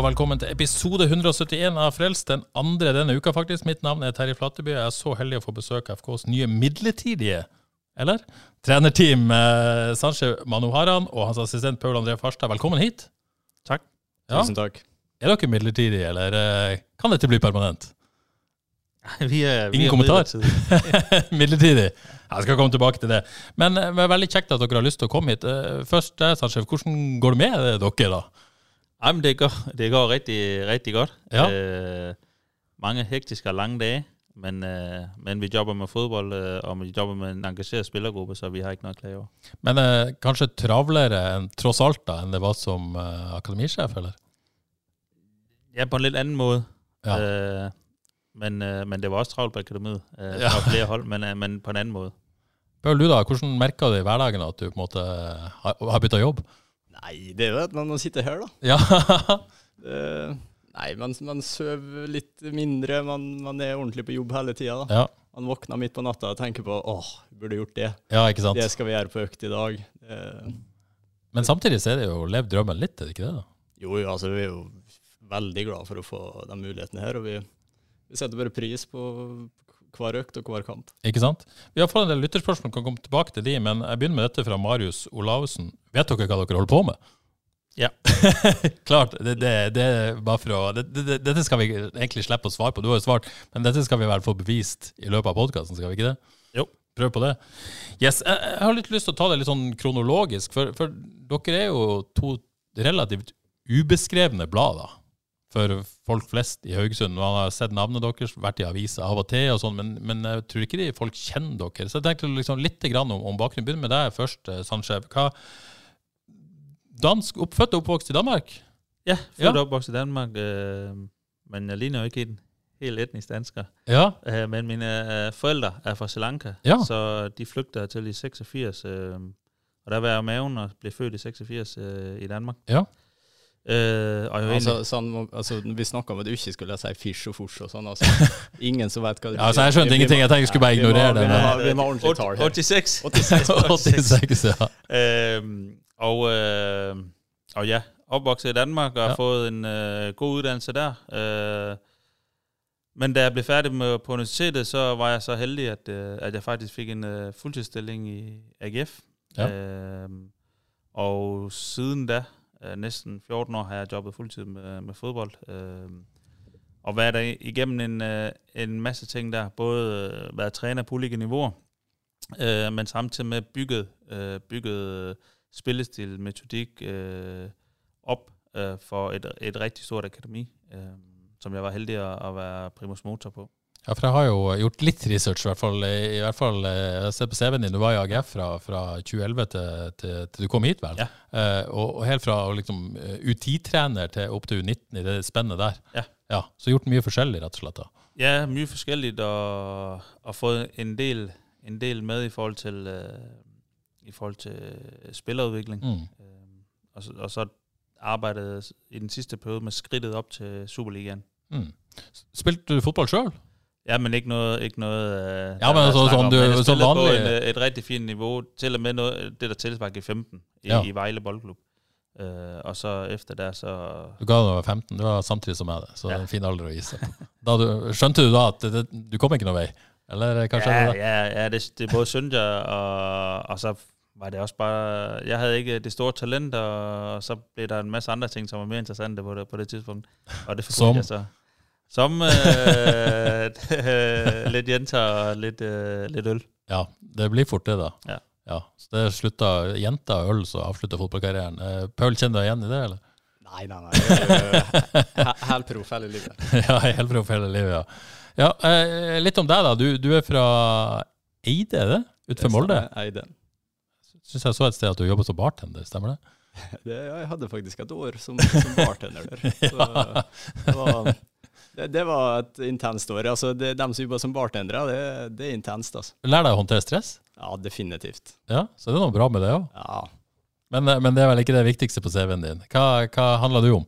Og velkommen til episode 171 av Frelst, den andre denne uka faktisk. Mitt navn er Terje Flateby, og jeg er så heldig å få besøke FKs nye midlertidige, eller? Trenerteam eh, Sanche Manuharan og hans assistent Paul André Farstad. Velkommen hit. Takk. Ja. Tusen takk. Er dere midlertidige, eller eh, kan dette bli permanent? Vi er, vi Ingen er kommentar? midlertidig. midlertidig. Jeg skal komme tilbake til det. Men eh, det er veldig kjekt at dere har lyst til å komme hit. Eh, Først, Sandsjef, hvordan går det med dere, da? Ej, men det går, det går rigtig, rigtig godt. Ja. Øh, mange hektiske og lange dage, men, øh, men vi jobber med fodbold, øh, og vi jobber med en engageret spillergruppe, så vi har ikke noe å klage over. Men eh, kanskje travlere enn, tross alt da, enn det var som eh, akademisjef, eller? Ja, på en litt annen måde. Ja. Øh, men, øh, men det var også travlt på akademiet. Øh, Ja. var flere hold, men, øh, men på en annen måde. Bør du da, hvordan merker du i hverdagen at du på en måte har, har bytta jobb? Nei, det er jo at man må sitte her, da. Ja, Det, nei, man, man sover litt mindre, man, man er ordentlig på jobb hele tida. ja, Man våkner midt på natta og tenker på åh, burde gjort det. ja ikke sant. Det skal vi gjøre på økt i dag. Det, Men samtidig så er det jo levd drømmen litt, er det ikke det? da? jo, jo, altså vi er jo veldig glad for å få de mulighetene her, og vi, vi setter bare pris på hver økt og hver kamp. Ikke sant? Vi har fått en del lytterspørsmål, kan komme tilbake til de, men jeg begynner med dette fra Marius Olavsen. Vet dere hva dere holder på med? Ja. Klart, det, det, det er bare for å det, det, Dette skal vi egentlig slippe å svare på, du har jo svart, men dette skal vi vel få bevist i løpet av podkasten, skal vi ikke det? Jo. Prøv på det. Yes, jeg, jeg har litt lyst til å ta det litt sånn kronologisk, for, for dere er jo to relativt ubeskrevne blad, da. For folk flest i Haugesund. Man har sett navnet deres, vært i aviser av og til, og sånn, men, men jeg tror ikke de folk kjenner dere. Så jeg tenkte liksom litt grann om, om bakgrunnen. Begynn med deg først, Sandskjev. Hva Dansk, opp, født og oppvokst i Danmark? Ja, født og oppvokst i Danmark, øh, men jeg ligner jo ikke en helt etnisk dansker. Ja. Øh, men mine foreldre er fra Sri Lanka, Ja. så de flykta til i 86. Øh, og der var jeg maven og ble født i 86 øh, i Danmark. Ja. Jeg Altså, sånn, altså, vi snakka om at du ikke skulle si fisj og fors og sånn. Altså. Ingen som vet hva det Ja, altså, jeg skjønte Vi- vi ingenting. Jeg tenkte jeg skulle bare ignorere vi det, må Vi må ha ordentlig tall her. 86. 86, ja. Øhm, og, uh, og ja, oppvokst i Danmark og Ja. har fået en øh, god uddannelse der. Men da jeg ble ferdig med, på universitetet, så var jeg så heldig, at, at jeg faktisk fikk en fuldtidsstilling i AGF. Ja. Og siden da, næsten 14 år, har jeg jobbet fuldtid med, med fodbold. Øhm, og været der igennem en, øh, en masse ting der. Både øh, været træner på ulike niveauer, øh, men samtidig med bygget, øh, bygget øh, spillestil, metodik øh, op øh, for et, et rigtig stort akademi, øh, som jeg var heldig at, at være primus motor på. Ja, for jeg har jo gjort litt research, i hvert fall. I hvert fall eh, jeg sett på CV-en din, du var i AGF fra, fra 2011 til, til, til du kom hit, vel? Ja. Eh, og, og helt fra liksom, eh, U10-trener til opp til U19 i det spennet der. Ja. ja. Så gjort mye forskjellig, rett og slett. da. Ja, mye forskjellig, og, og fått en del, en del med i forhold til, øh, i forhold til spillerutvikling. Mm. Og, så, og så arbeidet i den siste periode med skridtet opp til Superligaen. Mm. Spilte du fotball sjøl? Ja, men ikke noget... Ikke noget øh, Ja, men er altså, sådan, om. du- Men så spillede på vanlig- en, øh, et rigtig fint niveau, til og med noget, det der tilspark i 15 i, Ja. i Vejle Boldklub. Uh, og så efter der, så... Du ga da du var 15, det var samtidig som jeg det, så det er Ja. en fin alder å gi seg på. Da du, skjønte du da at det, det, du kom ikke noen vei? Eller kanskje ja, det? ja, ja, det, det både synes jeg, og, og så var det også bare... Jeg havde ikke det store talent, og så blev der en masse andre ting, som var mere interessante på det, på det tidspunkt. Og det Som? jeg så. Som øh, litt jenter og litt øh, litt øl. Ja, det blir fort det, da. Ja. ja så det slutta jenter og øl, så avslutta fotballkarrieren. Eh, Paul, kjenner du deg igjen i det, eller? Nei, nei, nei. jeg er jo he- Helproff hele livet. ja, helt proff hele livet, ja. Ja, eh, litt om deg, da. Du, du er fra Eide, er det? Utenfor Molde? Eide. Syns jeg så et sted at du jobber som bartender, stemmer det? Det, ja, jeg hadde faktisk et år som, som bartender der. Så det, var, det, det var et intenst år. Altså, det, de som jobber som bartendere, det, det er intenst. Altså. Lær deg å håndtere stress? Ja, definitivt. Ja, Så det er noe bra med det òg. Ja. Men, eh, men det er vel ikke det viktigste på CV-en din. Hva, hva handler du om?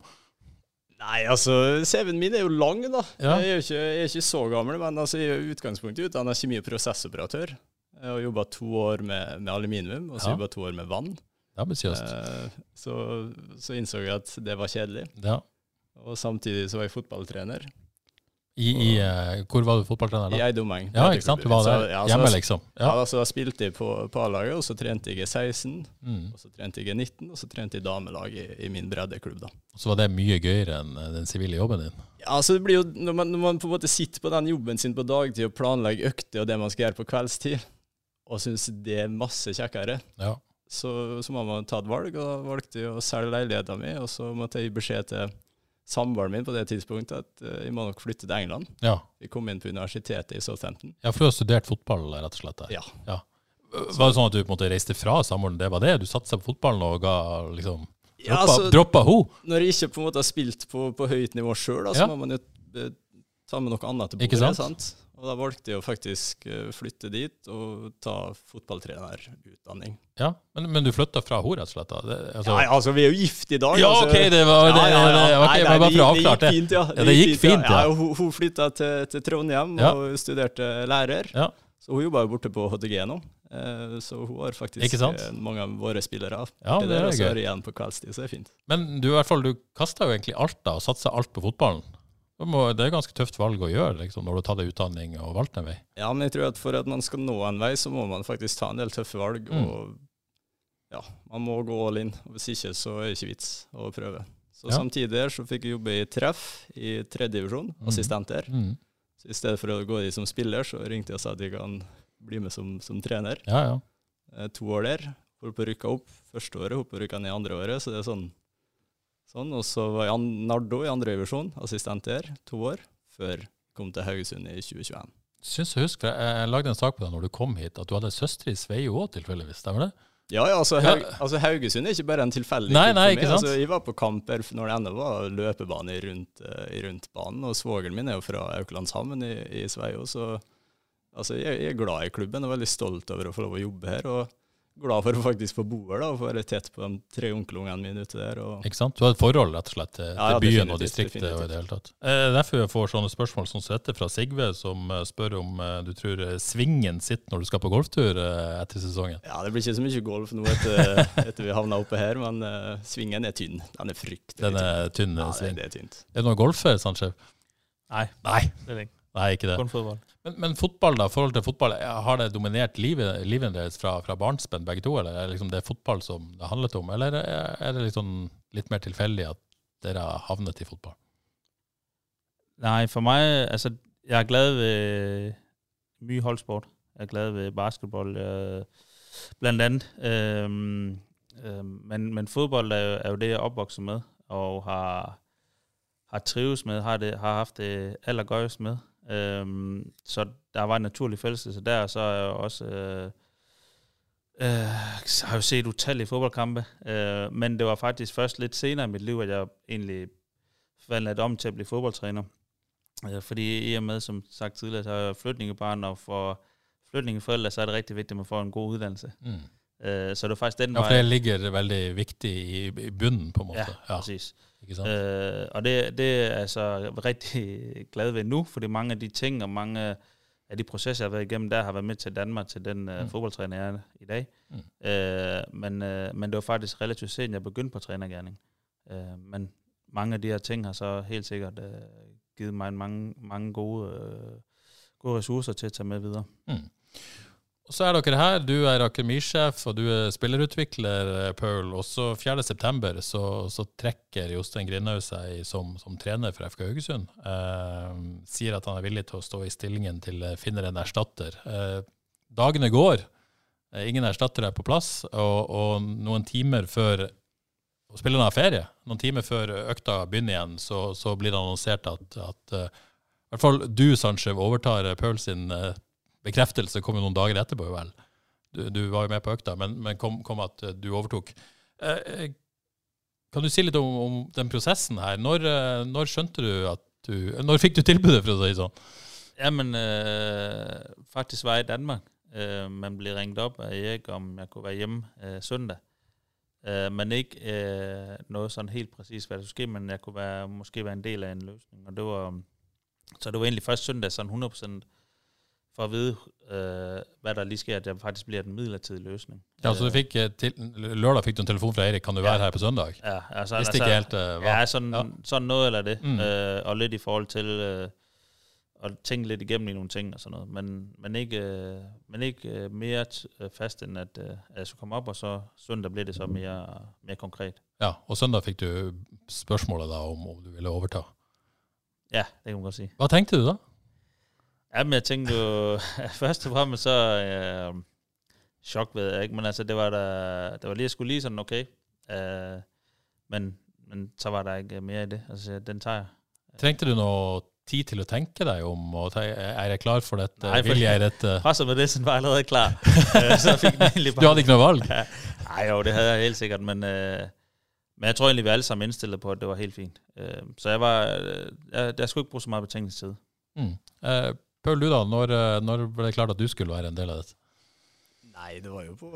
Nei, altså, CV-en min er jo lang, da. Ja. Jeg, er ikke, jeg er ikke så gammel, men altså, jeg er utgangspunktet utdanna kjemi- og prosessoperatør. Jeg har jobba to år med, med aluminium, og så Ja. jobba to år med vann. Det er ambisiøst. Eh, så, så innså jeg at det var kjedelig. Ja. Og samtidig så var jeg fotballtrener I, i, eh, hvor var du fotballtrener da? i? Eidomeng. Ja, ikke sant? Du var der ja, hjemme, liksom. Ja, Ja. så da spilte jeg på, på A-laget, og så trente jeg i 16, Mm. og så trente jeg i 19, og så trente jeg damelag i, i min breddeklubb, da. Så var det mye gøyere enn eh, den sivile jobben din. Ja, så det blir jo, når man, når man på en måte sitter på den jobben sin på dagtid og planlegger økter og det man skal gjøre på kveldstid, og syns det er masse kjekkere, Ja. så, så må man ta et valg, og valgte å selge leiligheten min, og så måtte jeg gi beskjed til samboeren min på det tidspunktet at eh, jeg må nok flytte til England. Ja. Vi kom inn på universitetet i Southampton. ja, for du har studert fotball, rett og slett? Der. Ja. Var det sånn at du på en måte reiste fra samboeren? Det var det? Du satsa på fotballen og ga liksom Ja, Droppa, altså- droppa ho? Når jeg ikke på en måte har spilt på, på høyt nivå sjøl, så Ja. må man jo eh, ta med noe annet til Ikke bordet. sant? sant? Og da valgte jeg å faktisk eh, flytte dit og ta fotballtrenerutdanning. Ja, men, men du flytta fra henne, rett og slett? Det, altså, Ja, altså, vi er jo gift i dag. Ja, altså. ok, det var det, Ja, ja, ja. det, okay, Nei, nei, bare for å avklare det. Det gikk fint, ja. Ja, det gikk fint, ja. ja. hun, hun flytta til, til Trondheim og studerte lærer. Ja. Så hun jobber jo borte på HTG nå. Eh, Så hun har faktisk eh, mange av våre spillere. Ja, Det det er og så gøy. er det igjen på kveldstid, så det er fint. Men du i hvert fall, du kasta jo egentlig alt da, og satsa alt på fotballen. Det må- Det er et ganske tøft valg å gjøre liksom, når du har tatt deg utdanning og valgt en vei. Ja, men jeg tror at for at man skal nå en vei, så må man faktisk ta en del tøffe valg. Mm. Og ja, man må gå all in. Hvis ikke, så er det ikke vits å prøve. Så Ja. samtidig så fikk jeg jobbe i Treff i tredje divisjon, Mm. assistenter. Mm. Så i stedet for å gå i som spiller, så ringte jeg og sa at jeg kan bli med som, som trener. Ja, ja. Eh, to år der. Holdt på å rykke opp første året, holdt på å rykke ned andre året. Så det er sånn. Sånn. Og så var jeg Nardo i andre divisjon, assistent der, to år, før jeg kom til Haugesund i 2021. Syns jeg husker, jeg, lagde en sak på deg når du kom hit, at du hadde søster i Sveio òg, tilfeldigvis. Stemmer det? Ja, ja, altså, Haug, altså Haugesund er ikke bare en tilfeldig Nei, nei, ikke sant? Altså, jeg var på kamper når det ennå var løpebane rundt, eh, rundt banen, og svogeren min er jo fra Auklandshamn i, i Sveio, så altså, jeg, jeg er glad i klubben og veldig stolt over å få lov å jobbe her, og glad for å faktisk få bo her da, og få være tett på de tre onkelungene mine ute der. Og, Ikke sant? Du har et forhold rett og slett til, Ja, ja, til byen og definitivt, distriktet. og i det hele tatt. Eh, derfor jeg får sånne spørsmål som dette fra Sigve, som eh, spør om eh, du tror eh, svingen sitter når du skal på golftur eh, etter sesongen. ja, det blir ikke så mye golf nå etter, etter vi havna oppe her, men eh, svingen er tynn. Den er fryktelig Den er tynn Ja, eh, det, det er tynt. Er det noe golfer, Sanchez? Nei, Nei. Nei, ikke det. Kornfotball. Men, men fotball, da? forhold til fotball, Har det dominert livet, livet deres fra, fra barnsben, begge to? Eller er det liksom det fotball som det handlet om? Eller er det liksom litt mer tilfeldig at dere har havnet i fotball? Nei, for meg altså, jeg er glad ved mye holdsport. Jeg er glad ved basketball, blant annet. Øhm, øhm, men, men fotball er jo, er jo det, jeg er oppvokst med, og har, har trives med, har, det, har haft det allergøjest med. Øhm, så der var en naturlig fællesskab der, og så er jeg også... Øh, øh, har jeg jo set utallige fodboldkampe, øh, men det var faktisk først lidt senere i mit liv, at jeg egentlig faldt lidt om til at blive fodboldtræner. Øh, fordi i og med, som sagt tidligere, så er jeg flytningebarn, og for flytningeforældre, så er det rigtig vigtigt, at man får en god uddannelse. Mm. Øh, så det var faktisk den Ja, for det ligger veldig viktig i, i bunnen, på en måte. Ja, præcis. Ikke sant? Øh, og det, det er jeg så rigtig glad ved nu, fordi mange af de ting og mange af de processer, jeg har været igennem, der har været med til Danmark til den øh, Mm. fodboldtræner, jeg er i dag. Mm. Øh, men, øh, men det var faktisk relativt sent, jeg begyndte på trænergærning. Øh, men mange af de her ting har så helt sikkert øh, givet mig mange, mange gode, øh, gode ressourcer til at tage med videre. Mm. Og så er dere her. Du er akademisjef, og du er spillerutvikler, eh, Paul. Og så 4.9. Så, så trekker Jostein Grindhaug seg som, som trener for FK Haugesund. Eh, sier at han er villig til å stå i stillingen til eh, finner en erstatter. Eh, dagene går. Eh, ingen erstatter er på plass. Og, og noen timer før og spillerne har ferie, noen timer før økta begynner igjen, så, så blir det annonsert at, at i hvert fall du, Sanchez, overtar Paul sin bekreftelse. kom jo noen dager etterpå, vel. Du, du var jo med på økta, men, men kom, kom, at du overtok. Eh, kan du si litt om, om den prosessen her? Når, når, skjønte du at du Når fikk du tilbudet, for å si det sånn? Ja, men øh, faktisk var jeg i Danmark. Øh, men ble ringt opp av Erik om jeg kunne være hjemme søndag. Men ikke øh, sånn helt præcis, hva det skulle skje, men jeg kunne være, måske være en del av en løsning. Og det var, så det var egentlig først søndag sånn 100% for at vide, øh, hvad der lige sker, at det faktisk bliver den midlertidige løsning. Ja, så du fik, øh, til, lørdag fik du en telefon fra Erik, kan du ja. være her på søndag? Ja, altså, Hvis det altså, helt uh, var. Ja, sådan, ja. sådan noget eller det. Mm. Øh, og lidt i forhold til... Øh, at tænke lidt igennem i nogle ting og sådan noget. Men, men ikke, øh, men ikke øh, mere t- fast, end at, øh, at jeg skulle komme op, og så søndag blev det så mere, mere konkret. Ja, og søndag fik du spørgsmålet da om, om du ville overtage. Ja, det kan man godt sige. Hvad tænkte du da? Jamen, jeg tænkte jo, først og fremmest så øh, chok ved jeg ikke, men altså, det var, der, det var lige, jeg skulle lige sådan, okay. Øh, men, men så var der ikke mere i det. Altså, den tager jeg. Trengte du noe tid til å tenke deg om? og Er jeg klar for dette? Nei, Vil jeg dette? Passet med det, så var jeg allerede klar. Øh, så fikk den egentlig bare... Du hadde ikke noe valg? Nei, jo, det hadde jeg helt sikkert, men, uh, men jeg tror egentlig, vi alle sammen indstillet på, at det var helt fint. Så jeg var, jeg, jeg skulle ikke bruge så meget betingelsestid. Mm. Paul, du da, når, når ble det klart at du skulle være en del av dette? Nei, det var jo på,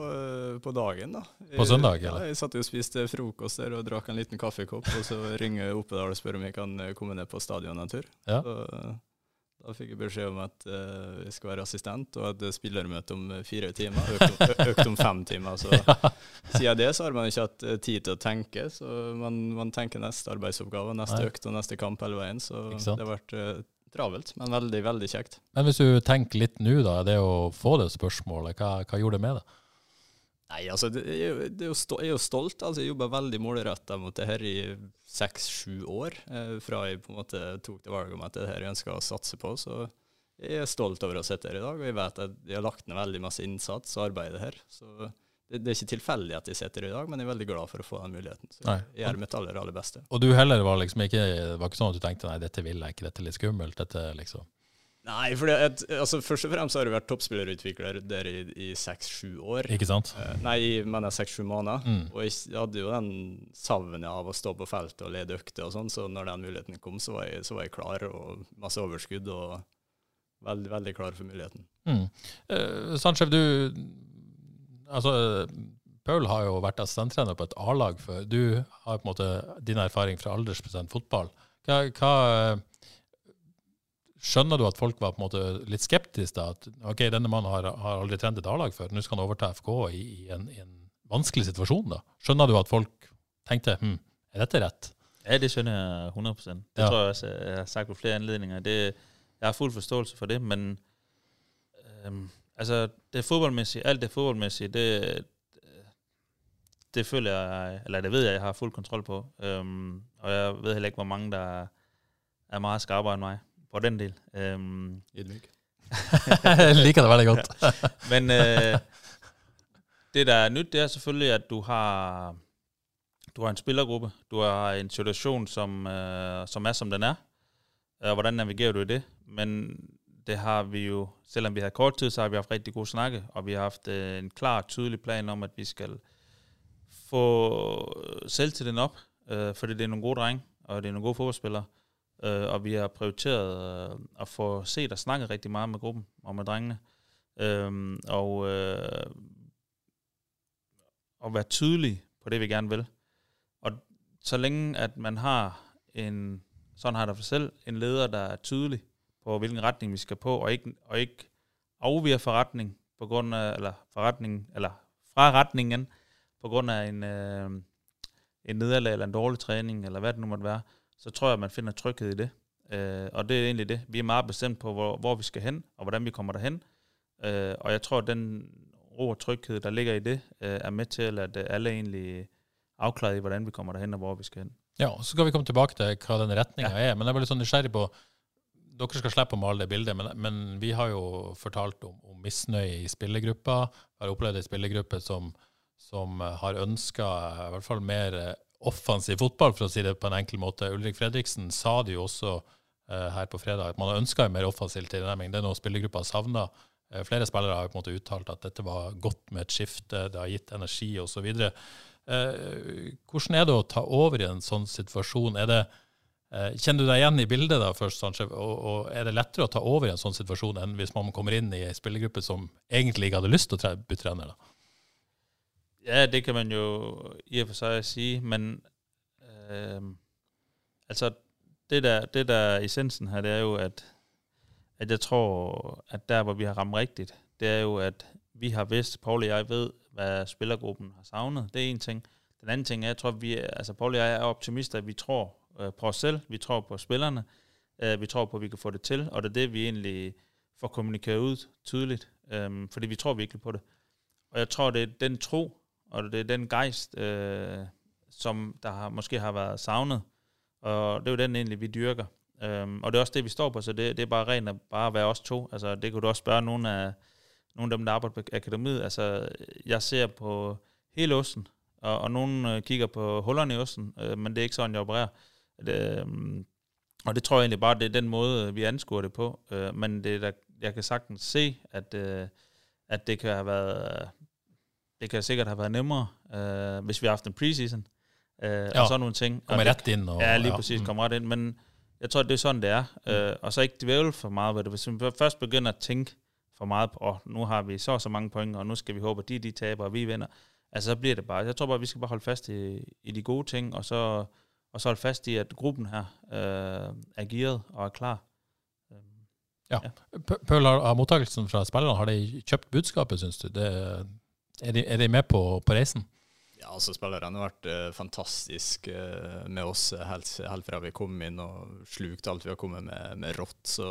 på dagen, da. På søndag, eller? Ja, jeg satt jo og spiste frokost der og drakk en liten kaffekopp, og så ringer Oppedal og spør om jeg kan komme ned på stadion en tur. Ja. Så, da fikk jeg beskjed om at uh, jeg skal være assistent, og at spillermøte om fire timer. Økt om, økt om fem timer. Så ja. siden det så har man ikke hatt tid til å tenke, så man, man tenker neste arbeidsoppgave, neste Nei. økt og neste kamp hele veien. Så det har vært uh, travelt, men veldig, veldig kjekt. Men hvis du tenker litt nå, da, det å få det spørsmålet, hva, hva gjorde det med deg? Nei, altså, det er jo, det er jo stolt, jeg er jo stolt. altså Jeg jobba veldig målretta mot det her i seks-sju år, eh, fra jeg på en måte tok det valget om at det her jeg ønska å satse på. Så jeg er stolt over å sitte her i dag, og jeg vet at jeg har lagt ned veldig masse innsats og arbeid her. Så det, det, er ikke tilfeldig at jeg sitter i dag, men jeg er veldig glad for å få den muligheten. Så nei. jeg gjør mitt aller, aller beste. Og du heller var liksom ikke, var ikke sånn at du tenkte nei, dette vil jeg ikke, dette er litt skummelt, dette liksom Nei, for det, altså, først og fremst har jeg vært toppspillerutvikler der i, seks-sju år. Ikke sant? Uh, nei, men seks-sju måneder. Mm. Og jeg hadde jo den savnet av å stå på feltet og lede økter og sånn, så når den muligheten kom, så var, jeg, så var jeg klar, og masse overskudd, og veldig, veldig klar for muligheten. Mm. Uh, Sanchez, du altså, Paul har jo vært assistenttrener på et A-lag før. Du har på en måte din erfaring fra aldersbestemt fotball. Hva, hva, skjønner du at folk var på en måte litt skeptiske? da, At ok, denne mannen har, har aldri trent et A-lag før, nå skal han overta FK i, i, en, i, en, vanskelig situasjon. da. Skjønner du at folk tenkte hm, er dette rett? Ja, det skjønner jeg 100% Det ja. tror jeg også jeg har sagt på flere anledninger. Det, jeg har full forståelse for det, men øhm, Altså, det fodboldmæssige, alt det fodboldmæssige, det, det føler jeg, eller det ved jeg, jeg har fuld kontrol på. Øhm, og jeg ved heller ikke, hvor mange, der er meget skarpere end mig på den del. Um, Ydmyk. Ligger det veldig godt. Men øh, det, der er nyt, det er selvfølgelig, at du har, du har en spillergruppe. Du har en situation, som, øh, som er, som den er. Og hvordan navigerer du i det? Men det har vi jo, selvom vi har kort tid, så har vi haft rigtig gode snakke, og vi har haft øh, en klar, tydelig plan om, at vi skal få selvtilliden op, øh, fordi det er nogle gode drenge, og det er nogle gode fodboldspillere, øh, og vi har prioriteret øh, at få set og snakket rigtig meget med gruppen og med drengene, øh, og, øh, og være tydelig på det, vi gerne vil. Og så længe, at man har en, sådan har der for selv, en leder, der er tydelig, på hvilken retning vi skal på, og ikke, og ikke afviger forretning på grund af, eller forretning, eller fra retningen på grund af en, øh, en nederlag eller en dårlig træning, eller hvad det nu måtte være, så tror jeg, at man finder tryghed i det. Øh, og det er egentlig det. Vi er meget bestemt på, hvor, hvor vi skal hen, og hvordan vi kommer derhen. Øh, og jeg tror, at den ro og tryghed, der ligger i det, øh, er med til, at alle egentlig afklaret i, hvordan vi kommer derhen, og hvor vi skal hen. Ja, så skal vi komme tilbake til hva den retninga ja. er. Men jeg var litt sånn nysgjerrig på dere skal slippe å male det bildet, men, men vi har jo fortalt om, om misnøye i spillergruppa. Har opplevd ei spillergruppe som, som har ønska i hvert fall mer offensiv fotball, for å si det på en enkel måte. Ulrik Fredriksen sa det jo også eh, her på fredag. At man ønska en mer offensiv tilnærming. Det er noe spillergruppa savna. Eh, flere spillere har på en måte uttalt at dette var godt med et skifte, det har gitt energi osv. Eh, hvordan er det å ta over i en sånn situasjon? Er det, eh, kjenner du deg igjen i bildet da først, Sanche, og, og, er det lettere å ta over i en sånn situasjon enn hvis man kommer inn i en spillergruppe som egentlig ikke hadde lyst til å bli trener? da? Ja, det kan man jo i og for seg si, men øh, altså det der, det der essensen her, det er jo at at jeg tror, at der, hvor vi har ramt rigtigt, det er jo, at vi har vidst, Paul og jeg ved, hvad spillergruppen har savnet. Det er en ting. Den anden ting er, jeg tror, at vi, altså Paul og jeg er optimister. Vi tror på os selv, vi tror på spillerne, øh, vi tror på, at vi kan få det til, og det er det, vi egentlig får kommunikeret ud tydeligt, øh, fordi vi tror virkelig på det. Og jeg tror, det er den tro, og det er den gejst, øh, som der måske har været savnet, og det er jo den egentlig, vi dyrker. Og det er også det, vi står på, så det, er bare rent at bare være os to. Altså, det kunne du også spørge nogle af, nogle af dem, der arbejder på akademiet. Altså, jeg ser på hele osten, og, og nogen kigger på hullerne i osten, øh, men det er ikke sådan, jeg opererer. Det, og det tror jeg egentlig bare, det er den måde, vi anskuer det på. Øh, men det der, jeg kan sagtens se, at, øh, at det kan have været, det kan sikkert have været nemmere, øh, hvis vi har haft en preseason. Øh, ja, og sådan nogle ting. Kommer ret ind. Og, ja, lige præcis, mm. kommer ret ind. Men jeg tror, det er sådan, det er. Mm. Øh, og så ikke dvæle for meget ved det. Hvis vi først begynder at tænke for meget på, oh, nu har vi så og så mange point, og nu skal vi håbe, at de, de taber, og vi vinder. Altså, så bliver det bare. Jeg tror bare, vi skal bare holde fast i, i de gode ting, og så, og så holde fast i, at gruppen her øh, er giret og er klar. Ja. ja. Pøl, har mottakelsen fra spillerne, har de kjøpt budskapet, synes du? Det, er, de, er de med på, på reisen? Ja, altså Spillerne har vært uh, fantastiske uh, med oss helt, helt, fra vi kom inn og slukte alt vi har kommet med, med rått. Så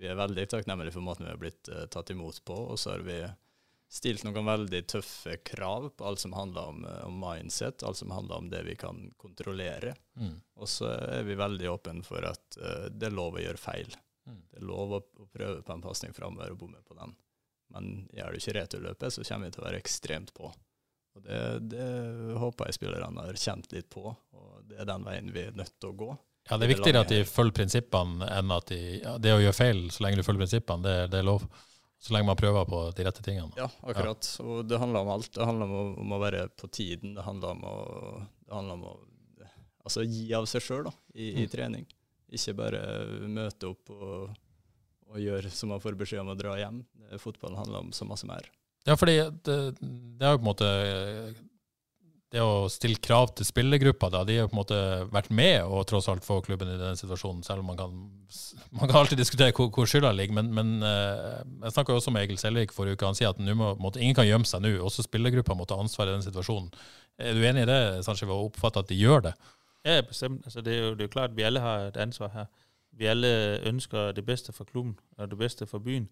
vi er veldig takknemlige for måten vi har blitt uh, tatt imot på. Og så har vi stilt noen veldig tøffe krav på alt som handler om, eh, om mindset, alt som handler om det vi kan kontrollere. Mm. Og så er vi veldig åpne for at uh, det er lov å gjøre feil. Mm. Det er lov å, å prøve på en pasning framover og bomme på den. Men gjør du ikke returløpet, så kommer vi til å være ekstremt på. Og det, det, håper jeg spillerne har kjent litt på, og det er den veien vi er nødt til å gå. Ja, Det er viktigere at de følger prinsippene enn at de, ja, det å gjøre feil så lenge du følger prinsippene, det, det, er lov. Så lenge man prøver på de rette tingene. Ja, akkurat. Ja. Og det handler om alt. Det handler om å, om å, være på tiden. Det handler om å, handler om å altså, gi av seg sjøl i, i, mm. trening. Ikke bare møte opp og, og gjøre som man får beskjed om å dra hjem. Fotballen handler om så masse mer. Ja, fordi det, det er jo på en måte Det å stille krav til spillergruppa, da, de har på en måte vært med og tross alt få klubben i den situasjonen, selv om man kan, man kan alltid diskutere hvor, hvor skylda ligger. Men, men uh, jeg snakka også med Egil Selvik forrige uke. Han sier at må, måtte, ingen kan gjemme seg nå. Også spillergruppa må ta ansvar i den situasjonen. Er du enig i det, Sanchez, og oppfatter at de gjør det? Ja, bestemt. Altså, det, er jo, det er klart at vi alle har et ansvar her. Vi alle ønsker det beste for klubben og det beste for byen.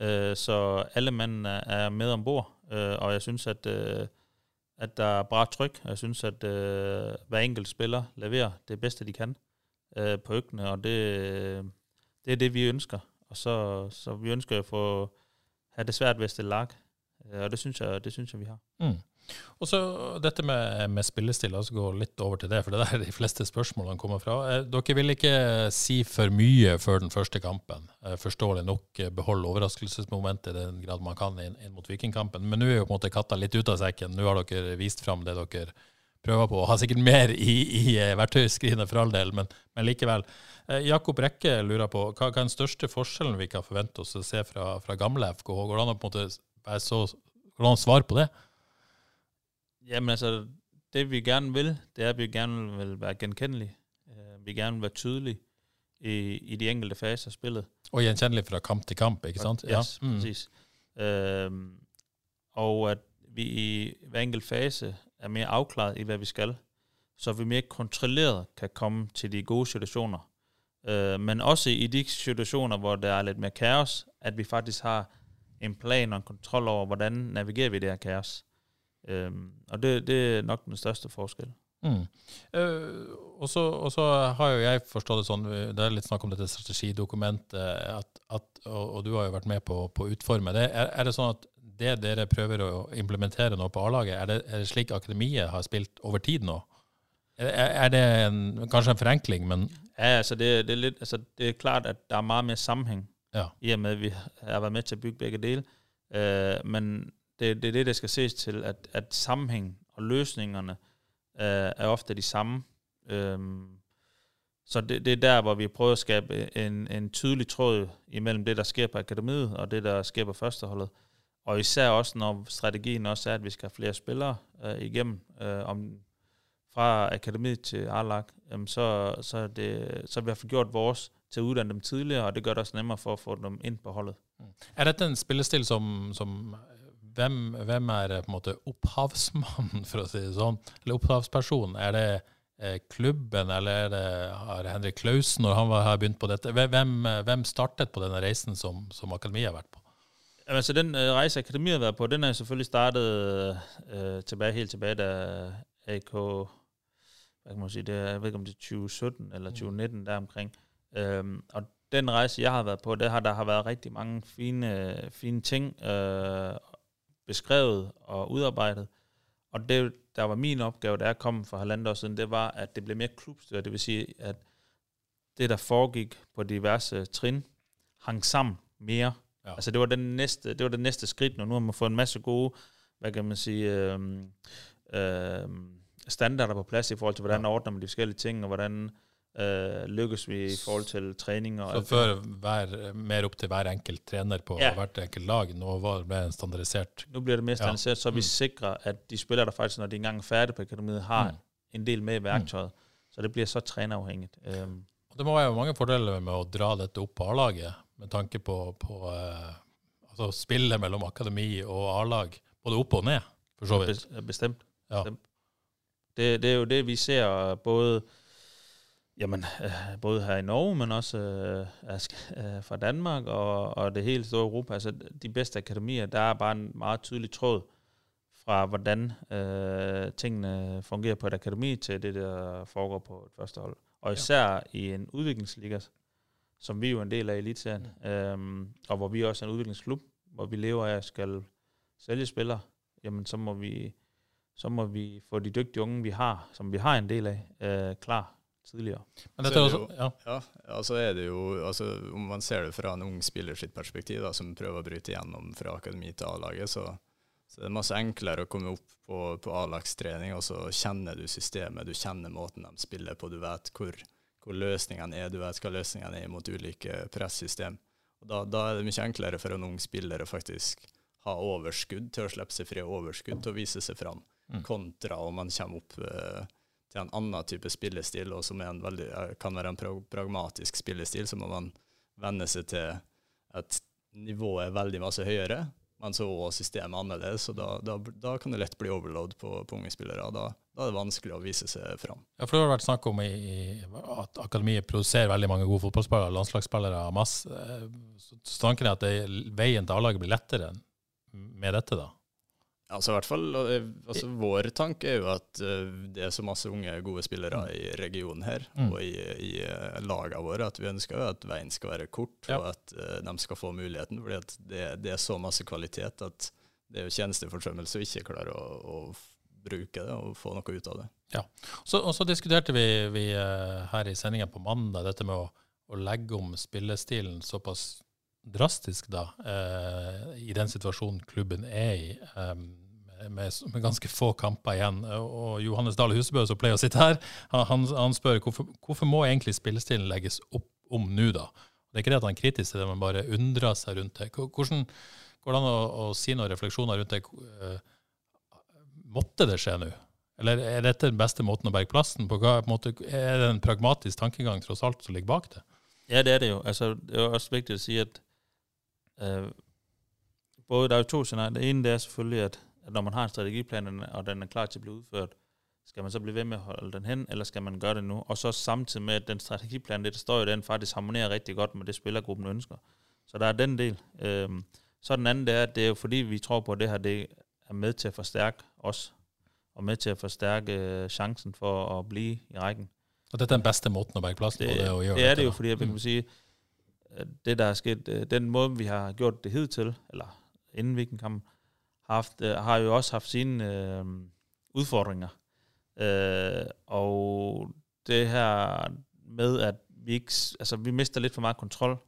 Øh, så alle mennene er med ombord, bord, og jeg synes, at, at der er bra tryk. Jeg synes, at øh, hver enkelt spiller leverer det bedste, de kan øh, på økkene, og det, det er det, vi ønsker. Og så, så vi ønsker at få have det svært ved at stille lag, øh, og det synes jeg, det synes jeg vi har. Mm. Og så dette med, med spillestil, altså gå litt over til det, for det er der de fleste spørsmålene kommer fra. Eh, dere vil ikke si for mye før den første kampen. Eh, forståelig nok eh, beholde overraskelsesmomentet i den grad man kan inn, inn mot Vikingkampen. Men nå er jo på en måte katta litt ut av sekken. Nå har dere vist fram det dere prøver på. Har sikkert mer i, i verktøyskrinet for all del, men, men likevel. Jakob Rekke lurer på hva, hva er den største forskjellen vi kan forvente oss å se fra, fra gamle FK? Går det an å på en måte være så, svare på det? Jamen altså, det vi gerne vil, det er, at vi gerne vil være genkendelige. Uh, vi gerne vil være tydelige i, i de enkelte faser af spillet. Og gjenkendelig fra kamp til kamp, ikke sant? Ja, yes, mm. præcis. Uh, og at vi i hver enkelt fase er mere afklaret i, hvad vi skal, så vi mere kontrolleret kan komme til de gode situationer. Uh, men også i de situationer, hvor der er lidt mere kaos, at vi faktisk har en plan og en kontrol over, hvordan navigerer vi det her kaos. Um, og det, det er nok den største forskjellen. Mm. Uh, og, så, har jo jeg forstått det sånn, det er litt snakk om dette strategidokumentet, at, at, og, og, du har jo vært med på å utforme det. Er, er, det sånn at det dere prøver å implementere nå på A-laget, er, er, det slik akademiet har spilt over tid nå? Er, er det en, kanskje en forenkling, men Ja, altså det, det, er litt, altså det er klart, at det er mye mer sammenheng ja. i og med, at vi har vært med til å bygge begge deler. Uh, men det, det er det, der skal ses til, at, at sammenhæng og løsningerne øh, er ofte de samme. Øhm, så det, det er der, hvor vi prøver at skabe en, en tydelig tråd imellem det, der sker på akademiet, og det, der sker på førsteholdet. Og især også, når strategien også er, at vi skal have flere spillere øh, igennem, øh, om fra akademiet til Arlag, øh, så, så, det, så vi har fået gjort vores til at uddanne dem tidligere, og det gør det også nemmere for at få dem ind på holdet. Er dette en spillestil som, som hvem, hvem er på en måte opphavsmannen, for å si det sånn? Eller opphavspersonen? Er det eh, klubben, eller er det, har Henrik Klausen, når han var, har begynt på dette? Hvem, hvem startet på denne reisen som, som akademiet har vært på? Altså, den øh, rejse, akademiet har vært på, den er selvfølgelig startet uh, tilbage, helt tilbage, da AK, hvad kan man sige, det jeg ved ikke om det er 2017 eller 2019, der omkring. Øhm, og den rejse, jeg har været på, det har, der har været rigtig mange fine, fine ting øh, beskrevet og udarbejdet. Og det, der var min opgave, der kom for halvandet år siden, det var, at det blev mere klubstyret. Det vil sige, at det, der foregik på diverse trin, hang sammen mere. Ja. Altså det var, den næste, det var det næste skridt nu. Nu har man fået en masse gode, hvad kan man sige, øh, øh, standarder på plads i forhold til, hvordan ja. ordner man de forskellige ting, og hvordan øh, lykkes vi i forhold til trening. Og så før var mer opp til hver enkelt trener på ja. hvert enkelt lag, nå var det standardisert? Nå blir det mer standardisert, ja. så vi mm. sikrer, at de spillere, der faktisk, når de engang er ferdig på akademiet, har mm. en del med i verktøyet. Mm. Så det blir så treneravhengig. Um. Det må være mange fordeler med å dra dette opp på A-laget, med tanke på, på uh, altså spillet mellom akademi og A-lag, både opp og ned, for så vidt. Bestemt. Ja. Bestemt. Det, det er jo det, vi ser både Jamen, øh, både her i Norge, men også øh, øh, fra Danmark og, og det hele store Europa. Altså, de bedste akademier, der er bare en meget tydelig tråd fra, hvordan øh, tingene fungerer på et akademi, til det, der foregår på et første hold. Og især ja. i en udviklingsliga, som vi jo er en del af elitserien, mm. øhm, og hvor vi også er en udviklingsklub, hvor vi lever af at skal sælge spillere, jamen så må vi, så må vi få de dygtige unge, vi har, som vi har en del af, øh, klar tidligere. Men dette er også, ja. ja, altså er det jo, altså Om man ser det fra en ung spiller sitt perspektiv, da, som prøver å bryte gjennom fra akademi til A-laget, så, så det er masse enklere å komme opp på, på A-lagstrening, og så kjenner du systemet, du kjenner måten de spiller på, du vet hvor, hvor løsningene er, du vet hva løsningene er mot ulike pressystem. Og da, da, er det mye enklere for en ung spiller å faktisk ha overskudd til å slippe seg fri, overskudd til å vise seg fram, mm. kontra om man kommer opp eh, til en annen type spillestil, og som veldig, eh, kan være en pragmatisk spillestil, så må man venne seg til at nivået er veldig masse høyere, men så er systemet annerledes. og da, da, da, kan det lett bli overload på, på unge spillere. Da, da, er det vanskelig å vise seg fram. Ja, for Det har vært snakk om i, at akademiet produserer veldig mange gode fotballspillere, landslagsspillere, masse. Eh, så tanken er at det, veien til A-laget blir lettere med dette, da? Altså, i hvert fall, altså, Vår tanke er jo at uh, det er så masse unge, gode spillere mm. i regionen her mm. og i, i uh, lagene våre at vi ønsker jo at veien skal være kort, ja. og at uh, de skal få muligheten. fordi at det, det, er så masse kvalitet at det er jo tjenesteforsømmelse å ikke klare å, å, bruke det og få noe ut av det. Ja, så, Og så diskuterte vi, vi her i sendinga på mandag dette med å, å legge om spillestilen såpass drastisk da, eh, i den situasjonen klubben er i, eh, med, med, ganske få kamper igjen. Og Johannes Dahl Husebø, som pleier å sitte her, han, han spør hvorfor, hvorfor må egentlig spillestilen legges opp om nå, da? Det er ikke det at han er kritisk til det, men bare undrer seg rundt det. Hvordan går det an å, å si noen refleksjoner rundt det? Eh, måtte det skje nå? Eller er dette den beste måten å berge plassen på? Hva, på måte, er det en pragmatisk tankegang tross alt som ligger bak det? Ja, det er det jo. Altså, det er også viktig å si at Øh, både, der er jo to scenarier. Det ene det er selvfølgelig, at, at når man har en strategiplan, og den er klar til at blive udført, skal man så blive ved med at holde den hen, eller skal man gøre det nu? Og så samtidig med, at den strategiplan, det der står i den, faktisk harmonerer rigtig godt med det, spillergruppen ønsker. Så der er den del. Øhm, så den anden, det er, at det er jo fordi, vi tror på, at det her det er med til at forstærke os, og med til at forstærke øh, chancen for at blive i rækken. Og det er den beste måten å bære plassen på det, å gjøre det er det jo, fordi jeg mm. si sige, det, der er sket, øh, den måde, vi har gjort det hidtil, eller inden vi haft, komme, har jo også haft sine øh, udfordringer. Øh, og det her med, at vi ikke, altså vi mister lidt for meget kontrol,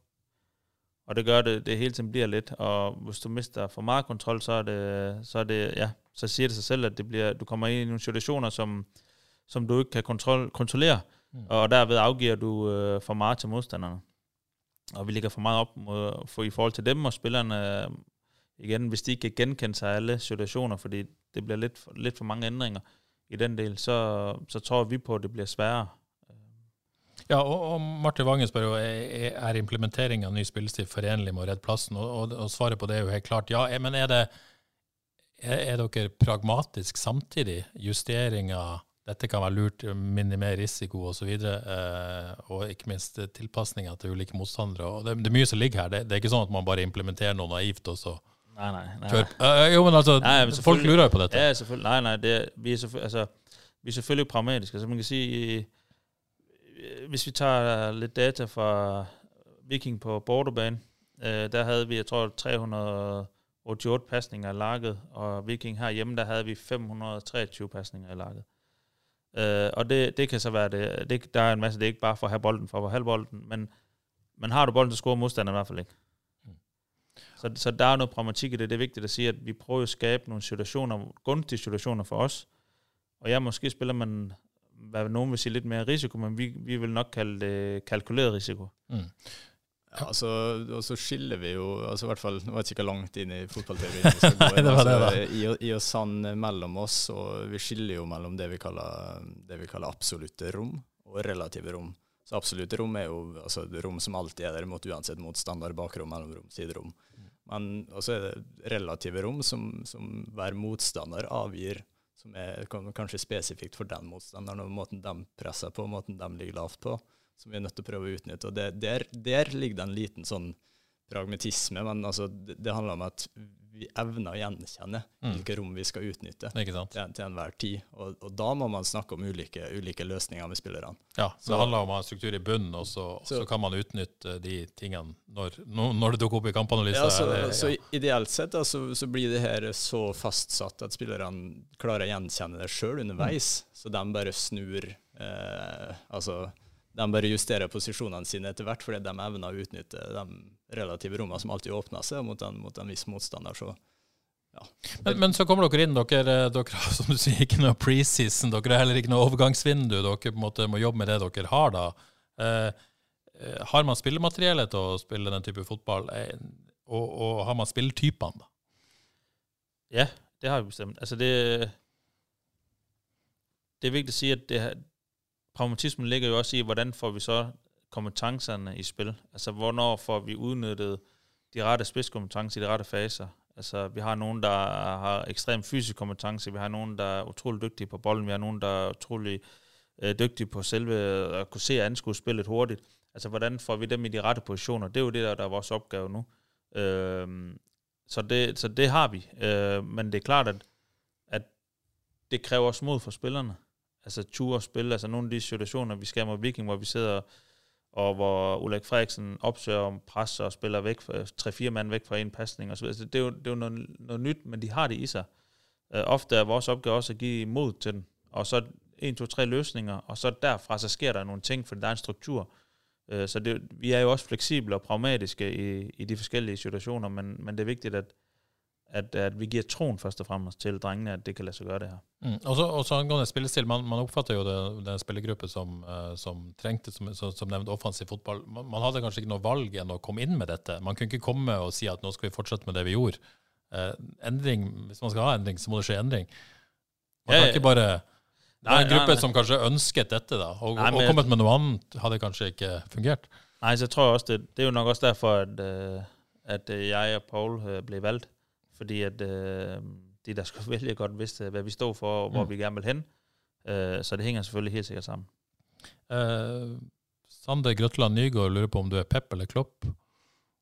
og det gør det, det hele tiden bliver lidt, og hvis du mister for meget kontrol, så er det, så er det, ja, så siger det sig selv, at det bliver, du kommer ind i nogle situationer, som, som du ikke kan kontrol, kontrollere, mm. og derved afgiver du øh, for meget til modstanderne. Og vi ligger for meget op mod, for, i forhold til dem og spillerne, øh, igen, hvis de ikke kan genkende sig alle situationer, fordi det bliver lidt, lidt for mange ændringer i den del, så, så tror vi på, at det bliver sværere. Ja, og, og Martin Vangen spør jo er, er implementering av ny spillestil forenlig med å redde plassen, og, og, og, svaret på det er jo helt klart ja. Men er, det, er, er dere pragmatisk samtidig? Justeringer, dette kan være lurt, minimere risiko osv., og, så eh, og ikke minst tilpasninger til ulike motstandere. og det, det, er mye som ligger her. Det, det, er ikke sånn at man bare implementerer noe naivt, og så Nei, nei. nei. kjører Uh, jo, men altså, nei, men folk lurer jo på dette. Ja. Nei, nei, det, vi, er altså, vi er selvfølgelig pragmatiske. Altså, man kan si hvis vi tar litt data fra Viking på borderbane, eh, der hadde vi, jeg tror, 388 pasninger i lakket, og Viking her hjemme, der havde vi 523 pasninger i lakket. Øh, og det, det kan så være det, det, der er en masse, det er ikke bare for at have bolden, for at have bolden, men, men har du bolden, så scorer modstanderen i hvert fald ikke. Mm. Så, så der er noget pragmatik i det. Det er vigtigt at sige, at vi prøver at skabe nogle situationer, gunstige situationer for os. Og ja, måske spiller man hvad nogen vil sige lidt mere risiko, men vi, vi vil nok kalde det kalkuleret risiko. Mm. Ja, altså, og så skiller vi jo altså i hvert fall, Nå vet jeg ikke langt inn i fotballteorien vi skal gå inn, altså, i, i og sann mellom oss, og vi skiller jo mellom det vi kaller, det vi kaller absolutte rom og relative rom. Så absolutte rom er jo altså, rom som alltid er der, mot uansett motstander, bakrom, mellomrom, siderom. Men også er det relative rom som, som hver motstander avgir som er kanskje spesifikt for den motstanderen, og måten de presser på, måten de ligger lavt på, som vi er nødt til å prøve å utnytte. Og det, der, der, ligger det en liten sånn pragmatisme, men altså, det, det handler om at vi evner å gjenkjenne mm. hvilke rom vi skal utnytte til, til, enhver tid. Og, og, da må man snakke om ulike, ulike løsninger med spillerne. Ja, så, så, det handler om å ha struktur i bunnen, og så, så, så, kan man utnytte de tingene når, når det dukker opp i kampanalyser. Ja, så, eller, ja. så, ideelt sett da, så, blir det her så fastsatt at spillerne klarer å gjenkjenne det sjøl underveis, mm. så de bare snur eh, altså de bare justerer posisjonene sine etter hvert, fordi de evner å utnytte de relative rommene som alltid åpner seg mot en, mot en viss motstander. Så, ja. men, men, så kommer dere inn. Dere, dere har som du sier, ikke noe preseason. Dere har heller ikke noe overgangsvindu. Dere på en måte må jobbe med det dere har da. Eh, eh har man spillemateriellet til å spille den type fotball, eh, og, og, har man spilletypene, da? Ja, det har vi bestemt. Altså det, det er viktig å si at det, pragmatismen ligger jo også i, hvordan får vi så kompetencerne i spil? Altså, hvornår får vi udnyttet de rette spidskompetencer i de rette faser? Altså, vi har nogen, der har ekstrem fysisk kompetence, vi har nogen, der er utrolig dygtige på bolden, vi har nogen, der er utrolig øh, dygtige på selve at kunne se og anskue hurtigt. Altså, hvordan får vi dem i de rette positioner? Det er jo det, der, der er vores opgave nu. Øh, så, det, så det har vi. Øh, men det er klart, at, at det kræver også mod for spillerne altså ture spille, altså nogle af de situationer, vi skal mod Viking, hvor vi sidder og hvor Ulrik Frederiksen opsøger om pres og spiller væk, tre-fire mand væk fra en pasning osv. så. Altså, det er jo, det er jo noget, noget nyt, men de har det i sig. Uh, ofte er vores opgave også at give mod til den, og så en, to, tre løsninger, og så derfra så sker der nogle ting, fordi der er en struktur. Uh, så det, vi er jo også fleksible og pragmatiske i, i de forskellige situationer, men, men det er vigtigt, at, at, at vi gir troen først og fremmest til drengene, at det kan la seg gjøre det her. Mm. Og så, angående spillestil, man, man oppfatter jo det, den spillergruppe som, uh, som trengte, som, som nevnt, offensiv fotball. Man, man, hadde kanskje ikke noe valg enn å komme inn med dette. Man kunne ikke komme og si at nå skal vi fortsette med det vi gjorde. Uh, endring, Hvis man skal ha endring, så må det skje endring. Man kan ikke bare det er en gruppe nei, nei. som kanskje ønsket dette, da, og, nei, og kommet med noe annet hadde kanskje ikke fungert. Nei, så jeg tror også det, det er jo nok også derfor at, uh, at jeg og Paul ble valgt fordi at øh, de, der skulle vælge godt vidste, hvad vi stod for, og hvor mm. vi gerne vil hen. Øh, så det hænger selvfølgelig helt sikkert sammen. Uh, Sander Grøtland Nygaard lurer på, om du er Pep eller Klopp?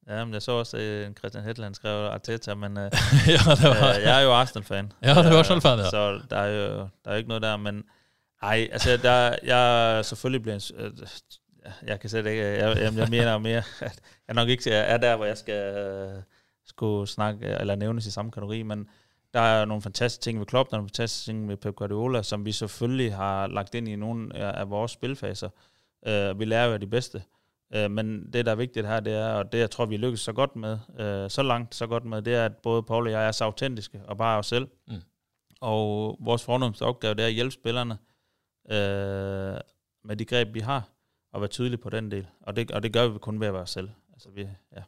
Ja, men jeg så også, at Christian Hedland skrev Arteta, men øh, ja, det var, øh, jeg er jo Arsenal-fan. Ja, det er Arsenal-fan, ja. Så der er jo der er ikke noget der, men ej, altså, der, jeg selvfølgelig en, øh, jeg kan sætte ikke... Jeg, jeg, jeg mener mere, at jeg nok ikke er der, hvor jeg skal... Uh, skulle snakke eller nævnes i samme kategori, men der er nogle fantastiske ting ved Klopp, der er nogle fantastiske ting ved Pep Guardiola, som vi selvfølgelig har lagt ind i nogle af, vores spilfaser. Øh, vi lærer jo af de bedste. Øh, men det, der er vigtigt her, det er, og det jeg tror, vi lykkes så godt med, øh, så langt så godt med, det er, at både Paul og jeg er så autentiske, og bare os selv. Mm. Og vores fornemmeste opgave, det er at hjælpe spillerne med de greb, vi har, og være tydelige på den del. Og det, og det gør vi kun ved at være os selv. Altså, vi, ja.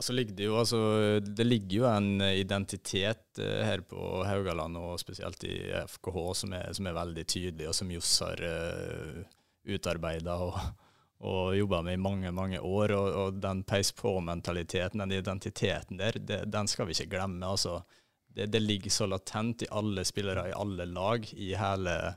Så ligger det jo altså Det ligger jo en identitet uh, her på Haugaland, og spesielt i FKH, som er, som er veldig tydelig, og som Johs har uh, utarbeida og, og jobba med i mange mange år. Og, og den peis på-mentaliteten, den identiteten der, det, den skal vi ikke glemme. altså det, det, ligger så latent i alle spillere, i alle lag, i hele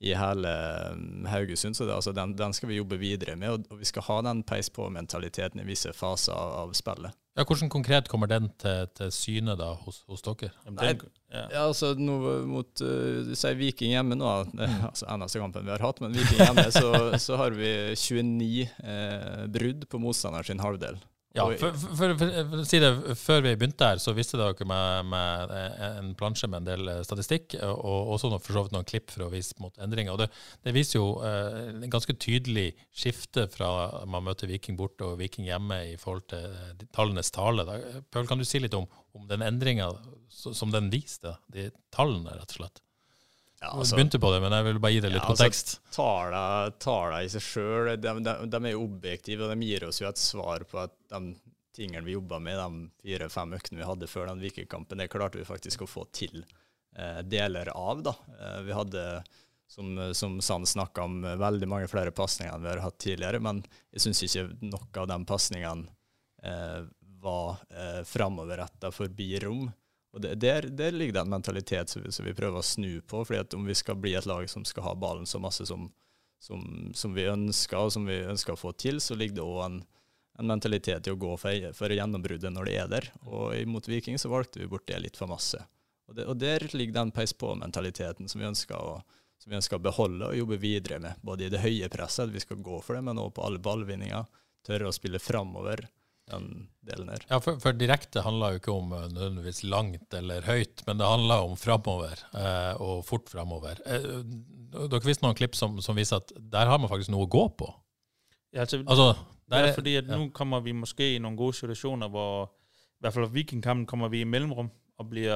i hele um, Haugesund. Så det, altså, den, den, skal vi jobbe videre med, og, og vi skal ha den peis på-mentaliteten i visse faser av, av, spillet. Ja, Hvordan konkret kommer den til, til syne da hos, hos dere? Nei, ja. ja. altså nå mot uh, si Viking hjemme nå, mm. altså eneste kampen vi har hatt, men Viking hjemme, så, så har vi 29 eh, brudd på motstanderen sin halvdel. Ja, for, for, for, for, å si det, Før vi begynte her, så visste dere meg med en plansje med en del eh, statistikk, og også for så vidt noen klipp for å vise mot endringer. og Det, det viser jo eh, en ganske tydelig skifte fra man møter Viking borte og Viking hjemme i forhold til eh, tallenes tale. Da. Pøl, kan du si litt om, om den endringa som den viste, de tallene, rett og slett? Ja, altså, begynte på det, men jeg vil bare gi det litt ja, altså, kontekst. Altså, Tallene i seg sjøl de, de, de, er objektive, og de gir oss jo et svar på at de tingene vi jobba med, de fire-fem øktene vi hadde før den Vikingkampen, det klarte vi faktisk å få til eh, deler av. da. Eh, vi hadde, som, som Sand snakka om, veldig mange flere pasninger enn vi har hatt tidligere, men jeg syns ikke noe av de pasningene eh, var eh, framoverretta forbi rom. Og der, der, ligger det en mentalitet som vi, som vi, prøver å snu på. fordi om vi skal bli et lag som skal ha ballen så masse som, som, som vi ønsker, og som vi ønsker å få til, så ligger det òg en, en, mentalitet i å gå for, for gjennombruddet når det er der. Og mot Viking så valgte vi bort det litt for masse. Og, det, og der ligger den peis på-mentaliteten som som vi ønsker å beholde og jobbe videre med. Både i det høye presset, at vi skal gå for det, men også på alle ballvinninger. Tørre å spille framover den delen her. Ja, for, for, direkte handler jo ikke om uh, nødvendigvis langt eller høyt, men det handler om framover, eh, og fort framover. Eh, dere viste noen klipp som, som, viser at der har man faktisk noe å gå på. Ja, altså, altså det er fordi at ja. nå kommer vi måske i noen gode situasjoner hvor i hvert fall Vikingkampen kommer vi i mellomrom og blir,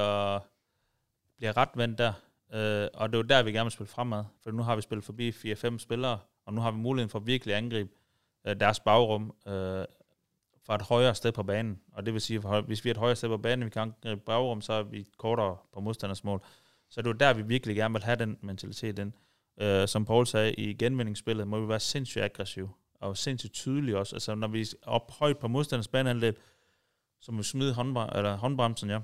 blir rettvendt der. Uh, og det er jo der vi gerne vil spille fremad. For nå har vi spillet forbi 4-5 spillere, og nå har vi muligheten for virkelig angripe uh, deres bagrum. Uh, fra et højere sted på banen. Og det vil sige, at hvis vi er et højere sted på banen, vi kan angribe bagrum, så er vi kortere på modstanders mål. Så det er der, vi virkelig gerne vil have den mentalitet ind. Uh, som Paul sagde, i genvindingsspillet må vi være sindssygt aggressive, og sindssygt tydelige også. Altså når vi er op højt på modstanders baneanlæg, så må vi smide håndbre- eller håndbremsen, ja,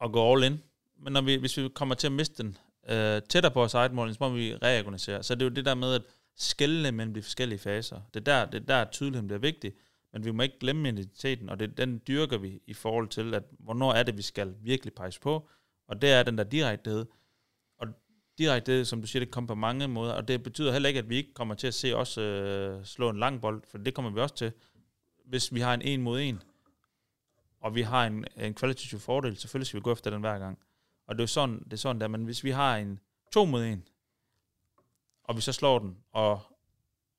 og gå all in. Men når vi, hvis vi kommer til at miste den uh, tættere på mål, så må vi reorganisere. Så det er jo det der med at skælne mellem de forskellige faser. Det er der, det er der tydeligheden bliver vigtig. Men vi må ikke glemme identiteten, og det, den dyrker vi i forhold til, at hvornår er det, vi skal virkelig pege på, og det er den der direktehed. Og direktehed, som du siger, det kommer på mange måder, og det betyder heller ikke, at vi ikke kommer til at se os øh, slå en lang bold, for det kommer vi også til. Hvis vi har en en mod en, og vi har en, en kvalitativ fordel, selvfølgelig skal vi gå efter den hver gang. Og det er sådan, det er sådan der, men hvis vi har en to mod en, og vi så slår den, og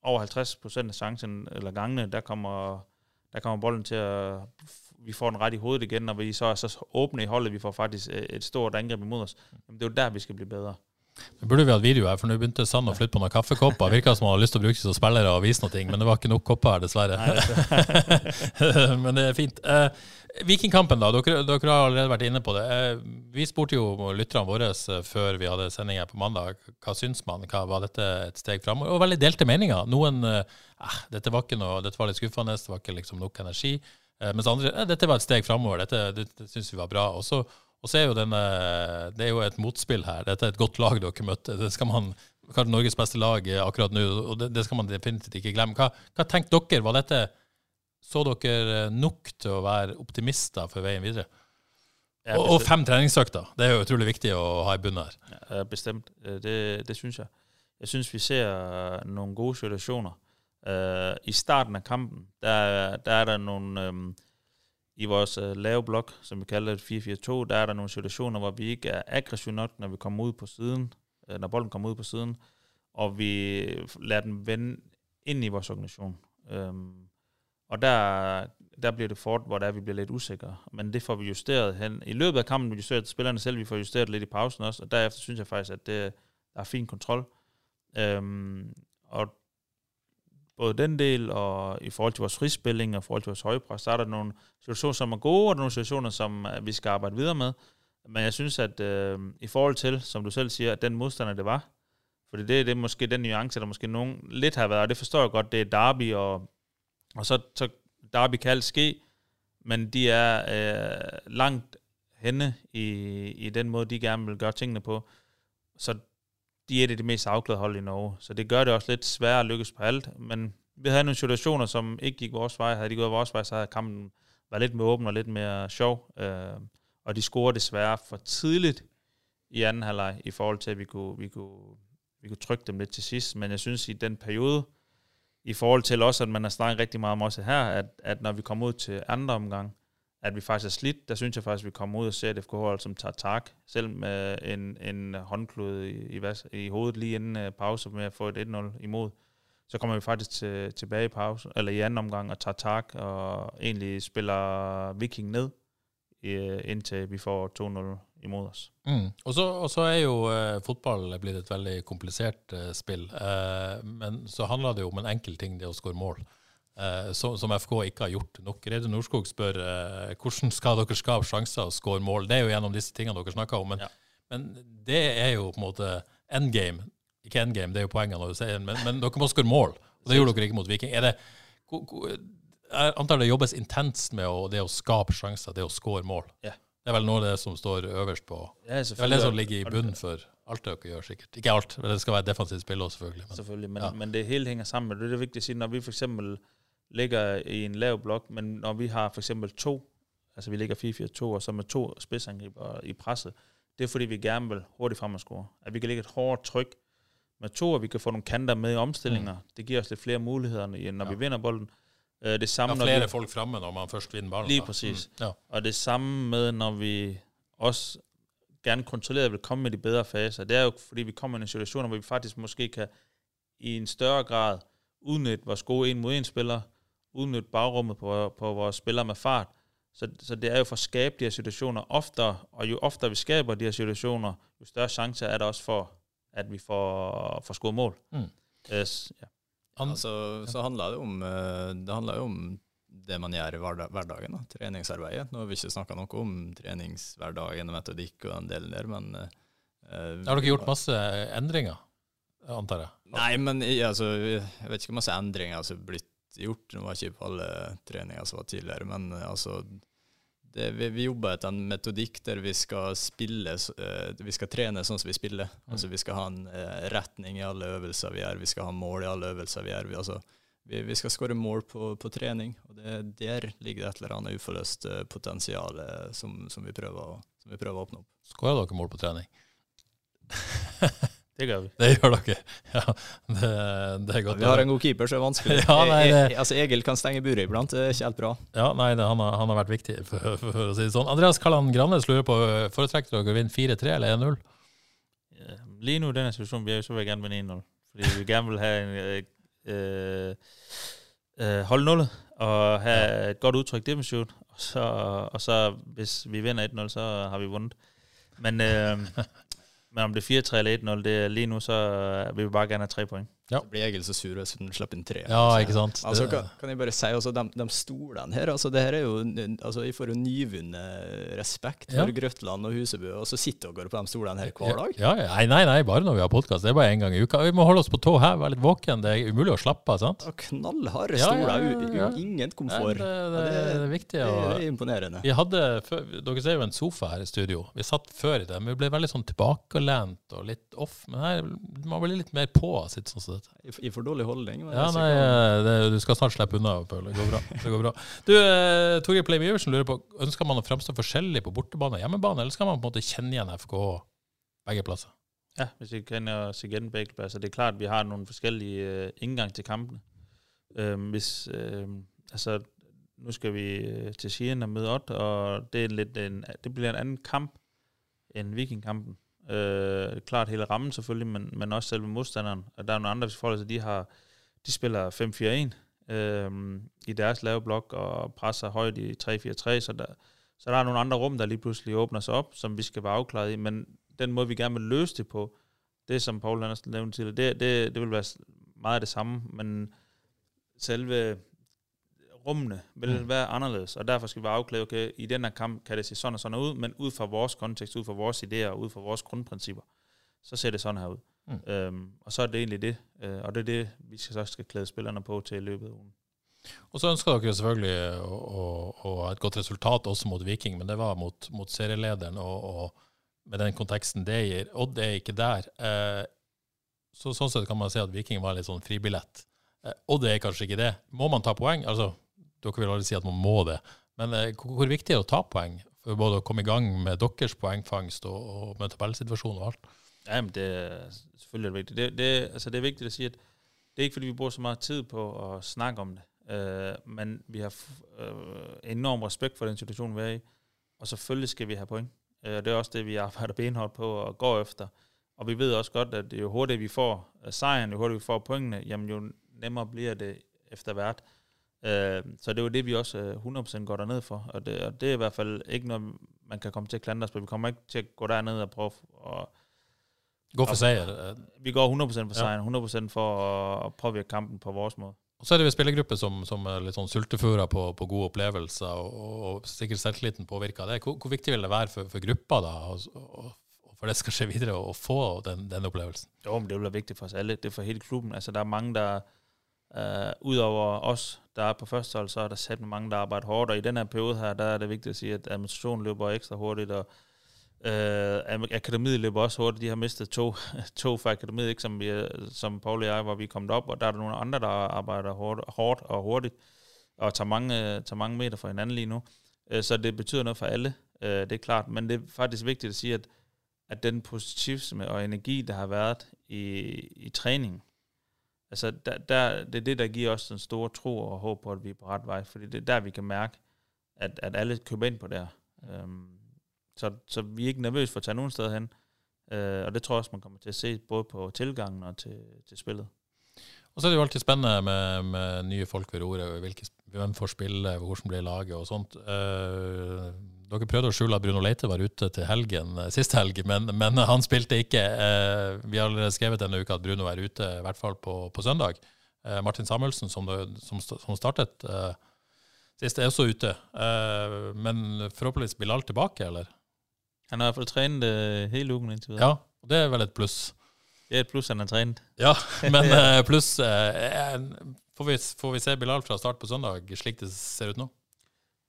over 50 procent af chancen, eller gangene, der kommer, der kommer bolden til at... Vi får den ret i hovedet igen, og vi så er så åbne i holdet, vi får faktisk et stort angreb imod os. Jamen, det er jo der, vi skal bli bedre. Det burde vi hatt video her, for nå begynte Sand å flytte på noen kaffekopper. Virka som han hadde lyst til å bruke det som spillere og vise noe, men det var ikke nok kopper her, dessverre. men det er fint. Eh, Vikingkampen, da. Dere, dere, har allerede vært inne på det. Eh, vi spurte jo lytterne våre eh, før vi hadde sending her på mandag. Hva syns man? Hva, var dette et steg framover? Og veldig delte meninger. Noen eh, dette var ikke noe, dette var litt skuffende, det var ikke liksom nok energi. Eh, mens andre eh, dette var et steg framover, dette det, det syns vi var bra. Og så er jo denne, det er jo et motspill her. Dette er et godt lag dere møtte. Det skal man Kanskje Norges beste lag akkurat nå, og det, det skal man definitivt ikke glemme. Hva, hva tenkte dere? Var dette så dere eh, nok til å være optimister for veien videre? Og, og, fem treningsøkter. Det er jo utrolig viktig å ha i bunnen her. Ja, bestemt. Eh, det, det syns jeg. Jeg syns vi ser eh, noen gode situasjoner. Uh, I starten av kampen der, der er det noen i vores øh, lave blok, som vi kalder det 4-4-2, der er der nogle situationer, hvor vi ikke er aggressiv nok, når vi kommer ud på siden, øh, når bolden kommer ud på siden, og vi lader den vende ind i vores organisation. Og der, der bliver det fort, hvor der er, vi bliver lidt usikre. Men det får vi justeret hen. I løbet af kampen, vi justerer spillerne selv, vi får justeret lidt i pausen også, og derefter synes jeg faktisk, at det, der er fin kontrol. Øhm, og både den del, og i forhold til vores frispilling, og i forhold til vores højpres, så er der nogle situationer, som er gode, og nogle situationer, som øh, vi skal arbejde videre med. Men jeg synes, at øh, i forhold til, som du selv siger, at den modstander, det var, fordi det, det er måske den nuance, der måske nogen lidt har været, og det forstår jeg godt, det er Derby, og, og så, så Derby kan alt ske, men de er øh, langt henne i, i den måde, de gerne vil gøre tingene på. Så de er et af de mest afklædte hold i Norge. Så det gør det også lidt sværere at lykkes på alt. Men vi havde nogle situationer, som ikke gik vores vej. Havde de gået vores vej, så havde kampen været lidt mere åben og lidt mere sjov. Øh, og de scorer desværre for tidligt i anden halvleg, i forhold til, at vi kunne, vi kunne, vi kunne trykke dem lidt til sidst. Men jeg synes, i den periode, i forhold til også, at man har snakket rigtig meget om også her, at, at når vi kommer ud til andre omgang, at vi faktisk er slidt, der synes jeg faktisk, at vi kommer ud og ser et FKH, som tager tak, selv med en, en håndklode i, i, i hovedet lige inden uh, pause med at få et 1-0 imod. Så kommer vi faktisk til, tilbage i pause, eller i anden omgang og tager tak, og egentlig spiller Viking ned, inntil indtil vi får 2-0 imod oss. Mm. Og, så, og, så, er jo eh, fotball blitt et veldig komplisert eh, spill. Eh, men så handler det jo om en enkel ting, det å skåre mål. Uh, som, som, FK ikke har gjort nok. Reidun Norskog spør hvordan skal dere skape sjanser og skåre mål. Det er jo gjennom disse tingene dere snakker om. Men, ja. men, det er jo på en måte endgame. Ikke endgame, det er jo poenget når du sier men, men dere må skåre mål. Og det gjorde dere ikke mot Viking. Er det, jeg antar det jobbes intenst med å, det å skape sjanser, det å skåre mål. Ja. Det er vel noe av det som står øverst på Det er vel det som ligger i bunnen for alt dere gjør, sikkert. Ikke alt, men det skal være defensivt spill også, selvfølgelig. Men, selvfølgelig, men, ja. men det hele henger sammen. Det er det viktig å si. når vi for eksempel ligger i en lav blok, men når vi har for eksempel to, altså vi ligger 4-4-2, og så med to spidsangriber i presset, det er fordi, vi gerne vil hurtigt frem og score. At vi kan lægge et hårdt tryk med to, og vi kan få nogle kanter med i omstillinger. Mm. Det giver os lidt flere muligheder, når ja. vi vinder bolden. Øh, det samme, er flere vi, folk fremme, når man først vinder ballen. Lige præcis. Mm. Ja. Og det samme med, når vi også gerne kontrolleret vil komme med de bedre faser. Det er jo, fordi vi kommer i en situation, hvor vi faktisk måske kan i en større grad udnytte vores gode en mod en spiller, udnytte bagrummet på, på vores spillere med fart. Så, så det er jo for at skabe de her situationer oftere, og jo oftere vi skaber de her situationer, jo større chance er der også for, at vi får, får skåret mål. Mm. Yes, ja. Altså, så handler det om eh, Det handler jo om det man gjør i hverdagen, da, treningsarbeidet. Nå har vi ikke snakka noe om treningshverdagen og metodikk og den delen der, men uh, Har dere gjort masse endringer, antar jeg? Nei, men altså, jeg vet ikke hvor masse endringer som altså, blitt gjort. Nå var ikke på alle treninger som var tidligere, men altså det, vi, vi, jobber etter en metodikk der vi skal spille uh, Vi skal trene sånn som vi spiller. Mm. Altså Vi skal ha en uh, retning i alle øvelser vi gjør, vi skal ha mål i alle øvelser vi gjør. Vi, altså, vi, vi skal skåre mål på, på, trening, og det, der ligger det et eller annet uforløst uh, potensial som, som, som vi prøver å oppnå. Skårer dere mål på trening? Det gjør vi. Det gjør dere. Ja, det, det er godt. Vi har en god keeper, så det er vanskelig. ja, nei, det... E- e- altså, Egil kan stenge buret iblant, det er ikke helt bra. Ja, nei, det, han, har, han, har, vært viktig, for, for, for, å si det sånn. Andreas Kalland Grannes lurer på foretrekker dere å vinne 4-3 eller 1-0? Ja, i denne situasjonen blir jeg så vil jeg gerne vinne 1-0. Fordi vi gerne vil ha en øh, øh, og ha et godt uttrykk defensivt. Og så, og så hvis vi vinner 1-0, så har vi vunnet. Men øh, Men om det er 4-3 eller 1-0, det er lige nu, så vil vi bare gerne ha tre poeng. Ja. Så blir Egil så sur hvis han slipper inn tre. Ja, ikke sant? Altså, kan, kan, jeg bare si, også, de, de stolene her, altså, det her er jo, altså, jeg får jo nyvunnet respekt for ja. Grøtland og Husebø, og så sitter dere på de stolene her hver dag. Ja, ja, Nei, nei, bare når vi har podkast. Det er bare én gang i uka. Vi må holde oss på tå her, være litt våken. Det er umulig å slappe av, sant? Knallharde stoler, ja, ingen komfort. Det, det, det, er viktig. Det, det er imponerende. Vi hadde, dere ser jo en sofa her i studio. Vi satt før i det, men vi ble veldig sånn tilbakelent og litt off. Men her man blir litt mer på sitt sånn dette. I for dårlig holdning. Ja, nei, eh, det, du skal snart slippe unna, Paul. Det går bra. Det går bra. Du, eh, Torgeir Pleim Iversen lurer på, ønsker man å fremstå forskjellig på bortebane og hjemmebane, eller skal man på en måte kjenne igjen FK begge plasser? Ja, hvis vi kjenner oss igjen begge plasser. Det er klart vi har noen forskjellige uh, inngang til kampene. Um, hvis, um, altså, nå skal vi øh, til Skien og møte Odd, og det, er en, det blir en annen kamp enn Vikingkampen. Øh, klart hele rammen selvfølgelig, men, men også selve modstanderen. Og der er nogle andre forhold, til, de har de spiller 5-4-1 øh, i deres lave blok og presser højt i 3-4-3, så der, så der er nogle andre rum, der lige pludselig åbner sig op, som vi skal være afklaret i, men den måde, vi gerne vil løse det på, det som Paul Andersen nævnte tidligere, det, det, det vil være meget det samme, men selve rummene vil være anderledes, og derfor skal vi afklæde, okay, i den her kamp kan det se sådan og sådan ud, men ud fra vores kontekst, ud fra vores idéer, ud fra vores grundprincipper, så ser det sådan her ud. Mm. Øhm, og så er det egentlig det, øh, og det er det, vi skal, så skal klæde spillerne på til i løbet af ugen. Og så ønsker dere selvfølgelig å, å, å, ha et godt resultat også mot Viking, men det var mot, mot serielederen, og, og, med den konteksten det gir. Odd er ikke der. Eh, så Sånn sett kan man si at Viking var litt sånn fribillett. Eh, Odd er kanskje ikke det. Må man ta poeng? Altså, dere vil aldri si at man må det. Men eh, hvor viktig er det å ta poeng? For både å komme i gang med deres poengfangst og, og med tabellsituasjonen og alt? Ja, men det er selvfølgelig vigtigt. Det, det, altså det er vigtigt at sige, at det er ikke fordi, vi bruger så meget tid på at snakke om det. Uh, men vi har uh, enorm respekt for den situation, vi er i. Og selvfølgelig skal vi have point. Uh, det er også det, vi arbejder benhårdt på og går efter. Og vi ved også godt, at jo hurtigere vi får seieren, jo hurtigere vi får pointene, jamen jo nemmere bliver det efter hvert. Uh, så det er jo det, vi også uh, 100% går derned for. Og det, og det er i hvert fald ikke noget, man kan komme til at klandre os på. Vi kommer ikke til at gå derned og prøve at Gå for seier? Vi går 100% for sejren. 100% for å påvirke kampen på vår måte. Og så er det jo en spillergruppe som, som er litt sånn sultefòra på, på, gode opplevelser, og, og sikkert selvtilliten påvirker det. Hvor, hvor, viktig vil det være for, for gruppa da, og, og, for det skal skje videre, å få den, den opplevelsen? Jo, men det vil være viktig for oss alle. Det er for hele klubben. Altså, det er mange der uh, Utover oss der er på førstehold, så er det sæt mange der arbejder hårdt, Og i denne periode her, der er det viktig å si at administrationen løber ekstra hurtigt. og Øh, akademiet løber også hurtigt. De har mistet to, to fra akademiet, ikke, som, vi, som Paul og jeg, hvor vi er kommet op, og der er der nogle andre, der arbejder hårdt, hårdt og hurtigt, og tager mange, tager mange meter fra hinanden lige nu. Øh, så det betyder noget for alle, øh, det er klart. Men det er faktisk vigtigt at sige, at, at den positivisme og energi, der har været i, i træningen, altså der, der, det er det, der giver os den store tro og håb på, at vi er på ret vej. Fordi det er der, vi kan mærke, at, at alle køber ind på det her. Så, så vi er ikke nervøse for at tage nogen steder hen. Uh, og det tror jeg også, man kommer til at se både på tilgangen og til, til spillet. Og så er det jo alltid spennende med, med nye folk ved roret. Hvem får spille, hvordan blir laget og sånt. Uh, dere prøvde å skjule at Bruno Leite var ute til helgen uh, sist helg, men, men han spilte ikke. Uh, vi har allerede skrevet denne uka at Bruno er ute, i hvert fall på, på søndag. Martin Samuelsen, som, som, som startet sist, er også ute. men forhåpentligvis blir alt tilbake, eller? Han har trænet uh, hele uken inntil videre. Ja, og det er vel et pluss. Det er et pluss, han har trent. Ja, men pluss får, vi, får vi se Bilal fra start på søndag, slik det ser ut nå?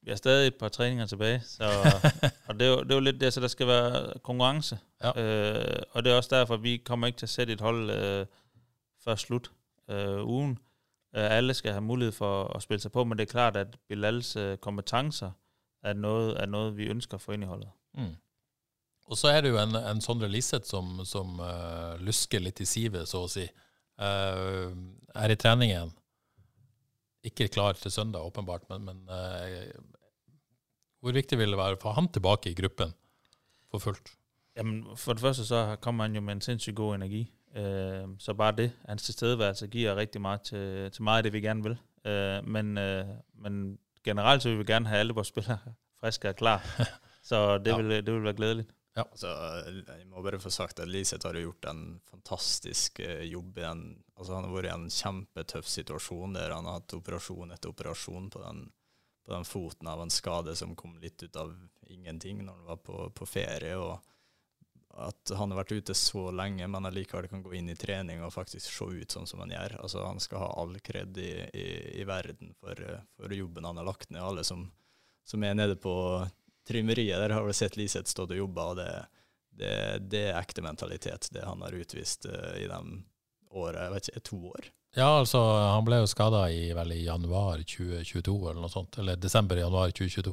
Vi har stadig et par træninger tilbage, så, og det er, jo, det er jo lidt der, så der skal være konkurrence. Ja. Øh, og det er også derfor, at vi kommer ikke til at sætte et hold øh, før slut øh, ugen. Øh, alle skal have mulighed for at spille sig på, men det er klart, at Bilals øh, kompetencer er noget, er noget, vi ønsker for ind i holdet. Mm. Og så er det jo en, en Sondre Liseth som, som uh, lusker litt i sivet, så å si. Uh, er i treningen. Ikke klar til søndag, åpenbart, men, men uh, hvor viktig vil det være å få han tilbake i gruppen for fullt? Jamen, for det første så kommer han jo med en sindssykt god energi. Uh, så bare det, hans tilstedeværelse, giver rigtig meget til, til meget af det, vi gerne vil. Uh, men, uh, men generelt så vil vi gerne have alle vores spillere friske og klar. Så det, ja. vil, det vil være glædeligt. Ja. Altså, jeg må bare få sagt at Liseth har gjort en fantastisk eh, jobb. I en, altså, han har vært i en kjempetøff situasjon der han har hatt operasjon etter operasjon på den, på den foten av en skade som kom litt ut av ingenting når han var på, på ferie. og at han har vært ute så lenge, men allikevel kan gå inn i trening og faktisk se ut sånn som han gjør. Altså, han skal ha all kred i, i, i verden for, for, jobben han har lagt ned. Alle som, som er nede på trimmeriet der har vel sett Liseth stått og jobba, det, det, det, er ekte mentalitet, det han har utvist uh, i de jeg vet ikke, to år. Ja, altså, han ble jo skada i, i januar 2022 eller noe sånt, eller desember-januar 2022.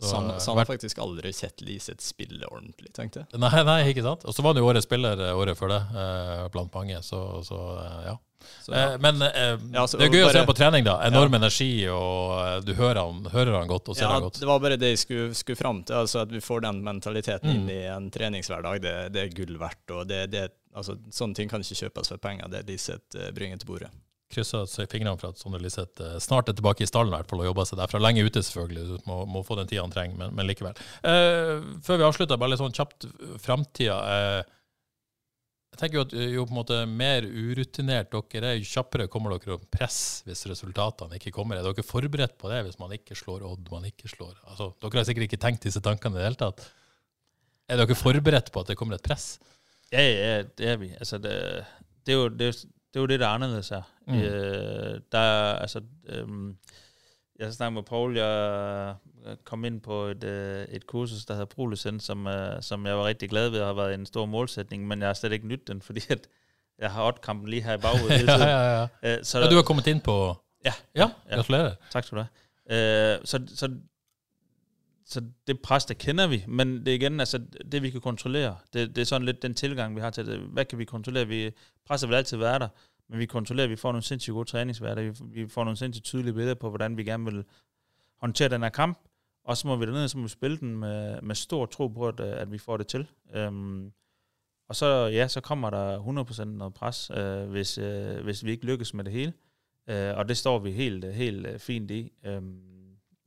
Så, Så han, eh, så han har faktisk aldri sett Liseth spille ordentlig, tenkte jeg. Nei, nei, ikke sant? Og så var han jo årets spiller eh, året før det, eh, blant mange, så, så eh, ja. Så, ja. Eh, men eh, Ja, altså, det er gøy å se bare- på trening, da. Enorm energi, og du hører han, hører han godt og ser Ja, han godt. det var bare det jeg skulle, skulle fram til. altså At vi får den mentaliteten Mm. inn i en treningshverdag, det, det er gull verdt. og det, det, altså Sånne ting kan ikke kjøpes for penger. Det Liseth bringer til bordet. Krysser fingrene for at Sondre Liseth eh, snart er tilbake i stallen i hvert fall, og jobber seg derfra. Lenge ute, selvfølgelig. Må, må få den tida han trenger, men, men likevel. Eh, før vi avslutter, bare litt sånn kjapt framtida. Eh, jeg tenker jo at eh, jo på en måte mer urutinert dere er, jo kjappere kommer dere å presse hvis resultatene ikke kommer. Er dere forberedt på det hvis man ikke slår Odd, man ikke slår altså, Dere har sikkert ikke tenkt disse tankene i det hele tatt. Er dere forberedt på at det kommer et press? Ja, ja, det er vi. Altså, det, det, er, jo, det, det er jo det, der er anderledes her. Mm. Øh, der er, altså, øh, jeg snakkede med Paul, jeg kom ind på et, øh, et kursus, der hedder ProLicens, som, øh, som jeg var rigtig glad ved, og har været en stor målsætning, men jeg har slet ikke nydt den, fordi at jeg har odd-kampen lige her i baghovedet hele tiden. ja, ja. Øh, så, ja, du har kommet inn på Ja. Ja, Ja. gratulerer. Tak skal du have. Øh, så, så, så det pres, der kender vi, men det er igen, altså det vi kan kontrollere, det, det er sådan lidt den tilgang, vi har til det. Hvad kan vi kontrollere? Vi presset vil altid være der, men vi kontrollerer, at vi får nogle sindssygt gode træningsværter, vi, vi får nogle sindssygt tydelige billeder på, hvordan vi gerne vil håndtere den her kamp, og så må vi dernede, så må vi spille den med, med stor tro på, at, øh, at vi får det til. Øhm, og så, ja, så kommer der 100% noget pres, øh, hvis, øh, hvis vi ikke lykkes med det hele. Øh, og det står vi helt, helt fint i. Øhm,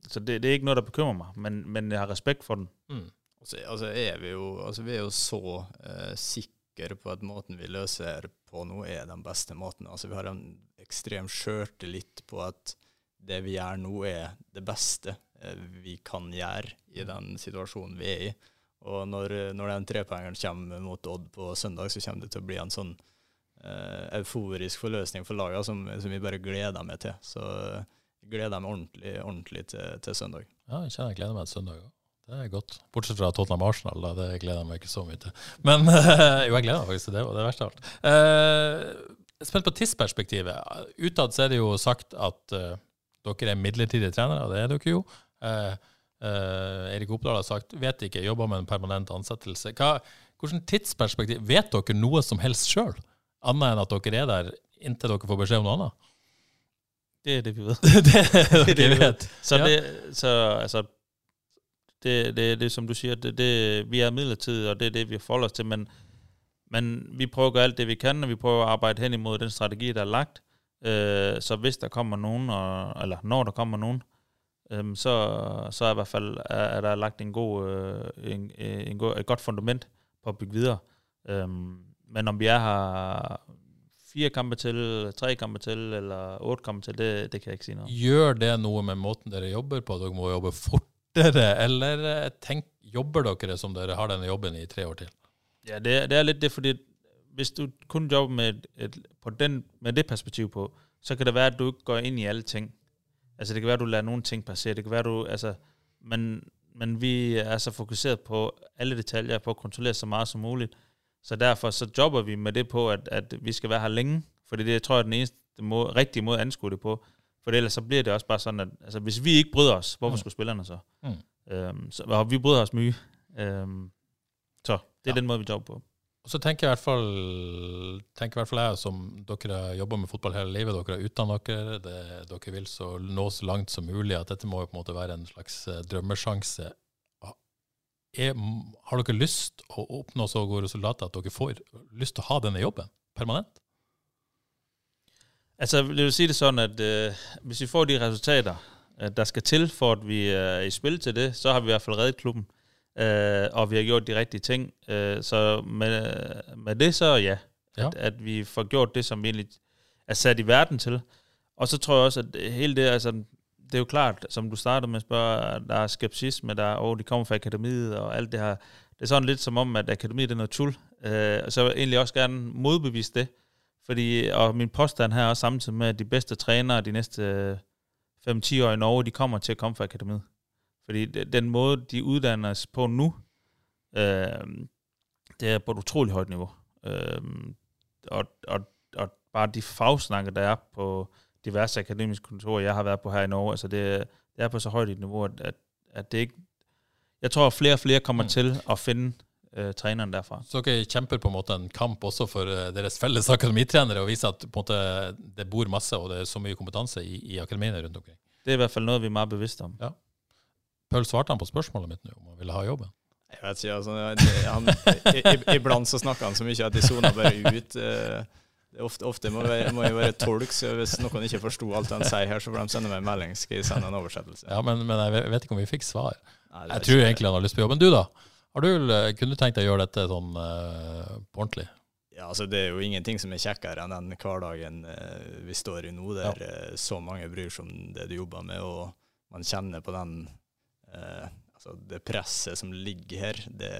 så det, det er ikke noe der bekymrer meg, men, men jeg har respekt for den. Mm. Altså, altså er vi jo altså vi er jo så uh, sikre på at måten vi løser på nå, er den beste måten. Altså Vi har en ekstrem sjøltillit på at det vi gjør nå, er det beste uh, vi kan gjøre i den situasjonen vi er i. Og når, når den trepoengeren kommer mot Odd på søndag, så kommer det til å bli en sånn uh, euforisk forløsning for laget som, som vi bare gleder meg til. Så eh, jeg meg ordentlig, ordentlig til, til søndag. Ja, jeg kjenner jeg gleder meg til søndag òg. Det er godt. Bortsett fra Tottenham Arsenal, da. Det gleder jeg meg ikke så mye til. Men jo, jeg gleder meg faktisk til det, og det er verst av alt. Uh, spent på tidsperspektivet. Utad så er det jo sagt at uh, dere er midlertidige trenere, og det er dere jo. Uh, Erik Oppdal har sagt vet ikke, jobber med en permanent ansettelse. Hva, hvordan tidsperspektiv Vet dere noe som helst sjøl, annet enn at dere er der inntil dere får beskjed om noe annet? Det er det, vi ved. det er det vi vet. Så, Ja. det, så altså, det, det, det som du siger, det, det, vi er midlertidige, og det er det, vi forholder os til, men, men vi prøver at gøre alt det, vi kan, og vi prøver at arbejde hen imod den strategi, der er lagt. Øh, så hvis der kommer nogen, og, eller når der kommer nogen, øhm, så, så er i hvert fald er, er der lagt en god, øh, en, en god, et godt fundament på at bygge videre. Øhm, men om vi er her fire kampe til, tre kampe til, eller åtte kampe til, det, det kan jeg ikke si noe om. Gjør det noe med måten dere jobber på? Dere må jobbe fortere, eller eh, tenk, jobber dere som dere har denne jobben i tre år til? Ja, det det er litt det, fordi hvis du kun jobber med, et, den, med det perspektivet på, så kan det være, at du ikke går inn i alle ting. Altså det kan være, at du lar noen ting passere. Det kan være, at du, altså, men, men vi er så fokuseret på alle detaljer, på å kontrollere så mye som muligt. Så derfor så jobber vi med det på, at, at vi skal være her længe. Fordi det, jeg tror, er den eneste måde, rigtige måde at anskue det på. For ellers så bliver det også bare sådan, at altså, hvis vi ikke bryder os, hvorfor Mm. skulle spillerne så? Mm. Øhm, så og vi bryder os mye. Øhm, så det er Ja. den måde, vi jobber på. Og så tenker jeg i hvert fall, tenker i hvert fall jeg, som dere jobba med fotball hele livet, dere har utdannet dere, det, dere vil så nå så langt som mulig, at dette må jo på en måte være en slags eh, drømmesjanse. Er, har dere lyst å oppnå så gode resultater at dere får lyst til å ha denne jobben permanent? Altså, jeg vil si det sånn at uh, hvis vi får de resultater, uh, der skal til, for at vi er i spill til det, så har vi i hvert fall reddet klubben. Uh, og vi har gjort de riktige ting. Så med, med det så ja, Ja. At, at vi får gjort det, som vi egentlig er satt i verden til. Og så tror jeg også, at hele det, altså, det er jo klart, som du startede med at spørge, der er skepsisme, der er, oh, de kommer fra akademiet og alt det her. Det er sådan lidt som om, at akademiet er noget tul. Øh, så vil jeg egentlig også gerne modbevise det. Fordi, og min påstand her er også samtidig med, at de bedste trænere de næste øh, 5-10 år i Norge, de kommer til at komme fra akademiet. Fordi den måde, de uddannes på nu, øh, det er på et utroligt højt niveau. Øh, og, og, og bare de fagsnakke, der er på diverse akademiske kontorer, jeg har været på her i Norge, altså det, det er på så højt et niveau, at, at, at det ikke, jeg tror flere og flere kommer til å finne uh, treneren derfra. Så dere kjemper på en måte en kamp også for uh, deres felles akademitrenere, og viser at på en måte, det bor masse og det er så mye kompetanse i, i akademiene rundt omkring? Det er i hvert fall noe vi er meget bevisste om. Ja. Pøl svarte han på spørsmålet mitt nå, om han ville ha jobben? Jeg vet ikke, altså, han, i, i, Iblant så snakker han så mye at de soner bare ut. Uh, Ofte, ofte må, jeg, må jeg være tolk, så hvis noen ikke forsto alt han sier her, så får de sende meg en melding. Skal jeg sende en oversettelse? Ja, men, men jeg vet ikke om vi fikk svar. Nei, jeg tror egentlig han har lyst på jobben. Du, da? Har du, kunne du tenkt deg å gjøre dette sånn uh, på ordentlig? Ja, altså Det er jo ingenting som er kjekkere enn den hverdagen uh, vi står i nå, der ja. uh, så mange bryr seg om det du jobber med, og man kjenner på den altså det presset som ligger her. Det,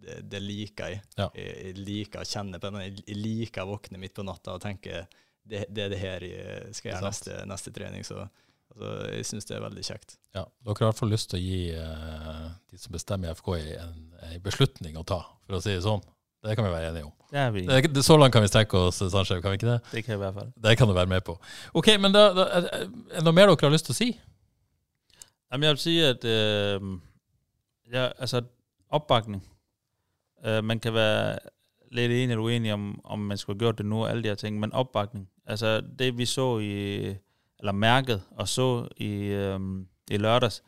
det, det liker jeg. Ja. jeg. jeg. liker å kjenne på det. Jeg liker å våkne midt på natta og tenke det, det er det her jeg skal gjøre neste, neste, trening. Så altså, jeg syns det er veldig kjekt. Ja, Dere har i hvert fall lyst til å gi eh, de som bestemmer i FK, en, en, beslutning å ta, for å si det sånn. Det kan vi være enige om. Det er vi. Det, så langt kan vi strekke oss, Sandskjev, kan vi ikke det? Det kan vi i hvert fall. Det kan du være med på. Ok, men da, da, er det noe mer dere har lyst til å si? Jeg vil si at uh, ja, altså, oppbakning man kan være lidt enig eller uenig om, om man skulle have gjort det nu, alle de her ting, men opbakning. Altså det vi så i, eller mærket og så i, øhm, i lørdags,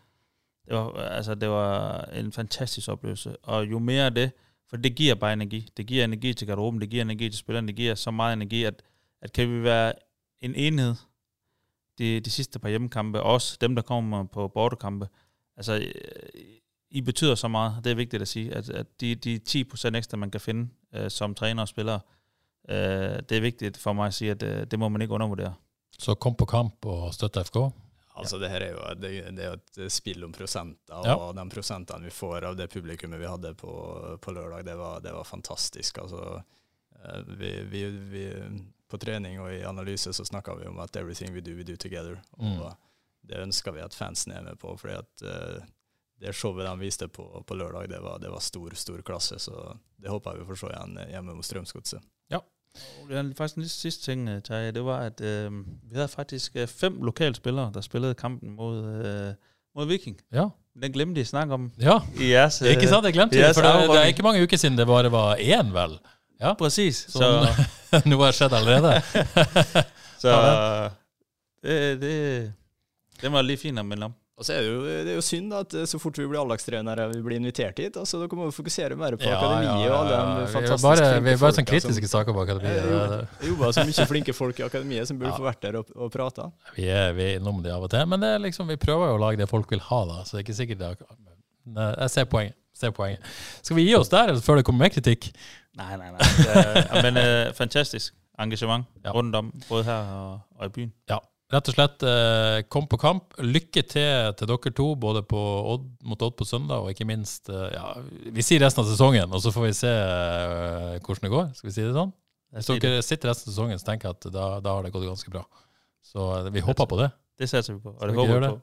det var, altså, det var en fantastisk oplevelse. Og jo mere af det, for det giver bare energi. Det giver energi til garderoben, det giver energi til spillerne, det giver så meget energi, at, at kan vi være en enhed de, de sidste par hjemmekampe, også dem, der kommer på bortekampe, altså i betyder så meget. Det er vigtigt at sige, at, at de, de 10% ekstra, man kan finde øh, som træner og spiller, øh, det er vigtigt for mig at sige, at øh, det må man ikke undervurdere. Så kom på kamp og støtte FK? Altså, det her er jo det, det er et spill om prosenter, ja. og de prosentene vi får av det publikummet vi hadde på, på lørdag, det var, det var fantastisk. Altså, øh, vi, vi, vi, på trening og i analyse så snakka vi om at 'everything we do, we do together'. Og mm. det ønsker vi at fansen er med på. fordi at uh, det showet de viste på, på lørdag, det var, det var, stor stor klasse. Så det håper jeg vi får se igjen hjemme mot Strømsgodset. Ja. Det er faktisk en siste ting, øh, Terje. Det var at øh, vi hadde faktisk øh, fem lokale spillere der spilte kampen mot, øh, mot Viking. Ja. Den glemte de å snakke om. Ja, yes, jeres, ikke sant? Jeg glemte det. For det, det, er ikke mange uker siden det bare var én, vel? Ja, precis. Så, så noe har skjedd allerede. så det, det, det var litt fint å om. Og så er det, jo, det er jo synd at så fort vi blir A-lagstrenere vi blir invitert hit, altså da kan vi fokusere mer på ja, akademiet ja, ja, alle de fantastiske bare, Vi er bare sånn kritiske saker på akademiet. Vi jobber så mye flinke folk i akademiet som burde få vært der og, og prate. Vi er, vi er innom det av og til, men det er liksom, vi prøver jo å lage det folk vil ha, da, så det er ikke sikkert det Jeg ser poenget. Ser poenget. Skal vi gi oss der før det kommer mer kritikk? Nei, nei, nei. Det, men uh, fantastisk engasjement rundt om, både her og, og i byen. Ja, Rett og slett, eh, kom på kamp. Lykke til til dere to, både Odd, mot Odd på søndag, og ikke minst eh, ja, Vi sier resten av sesongen, og så får vi se eh, hvordan det går. Skal vi si det sånn? Hvis dere sitter resten av sesongen, så tenker jeg at da, da har det gått ganske bra. Så vi håper på det. Det satser vi på. Håper vi på.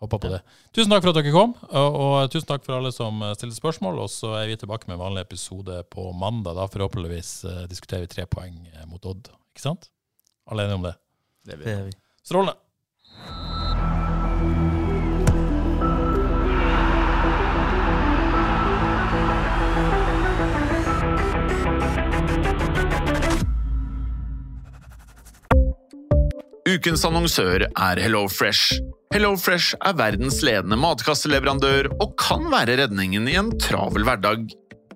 Håper på det. Tusen takk for at dere kom, og, og, tusen takk for alle som stiller spørsmål. Og så er vi tilbake med en vanlig episode på mandag. Da forhåpentligvis diskuterer vi tre poeng mot Odd. Ikke sant? Alle enige om det? Det er vi. Strålende. Ukens annonsør er HelloFresh. HelloFresh er verdens ledende matkasseleverandør og kan være redningen i en travel hverdag.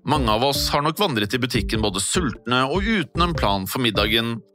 Mange av oss har nok vandret i butikken både sultne og uten en plan for middagen,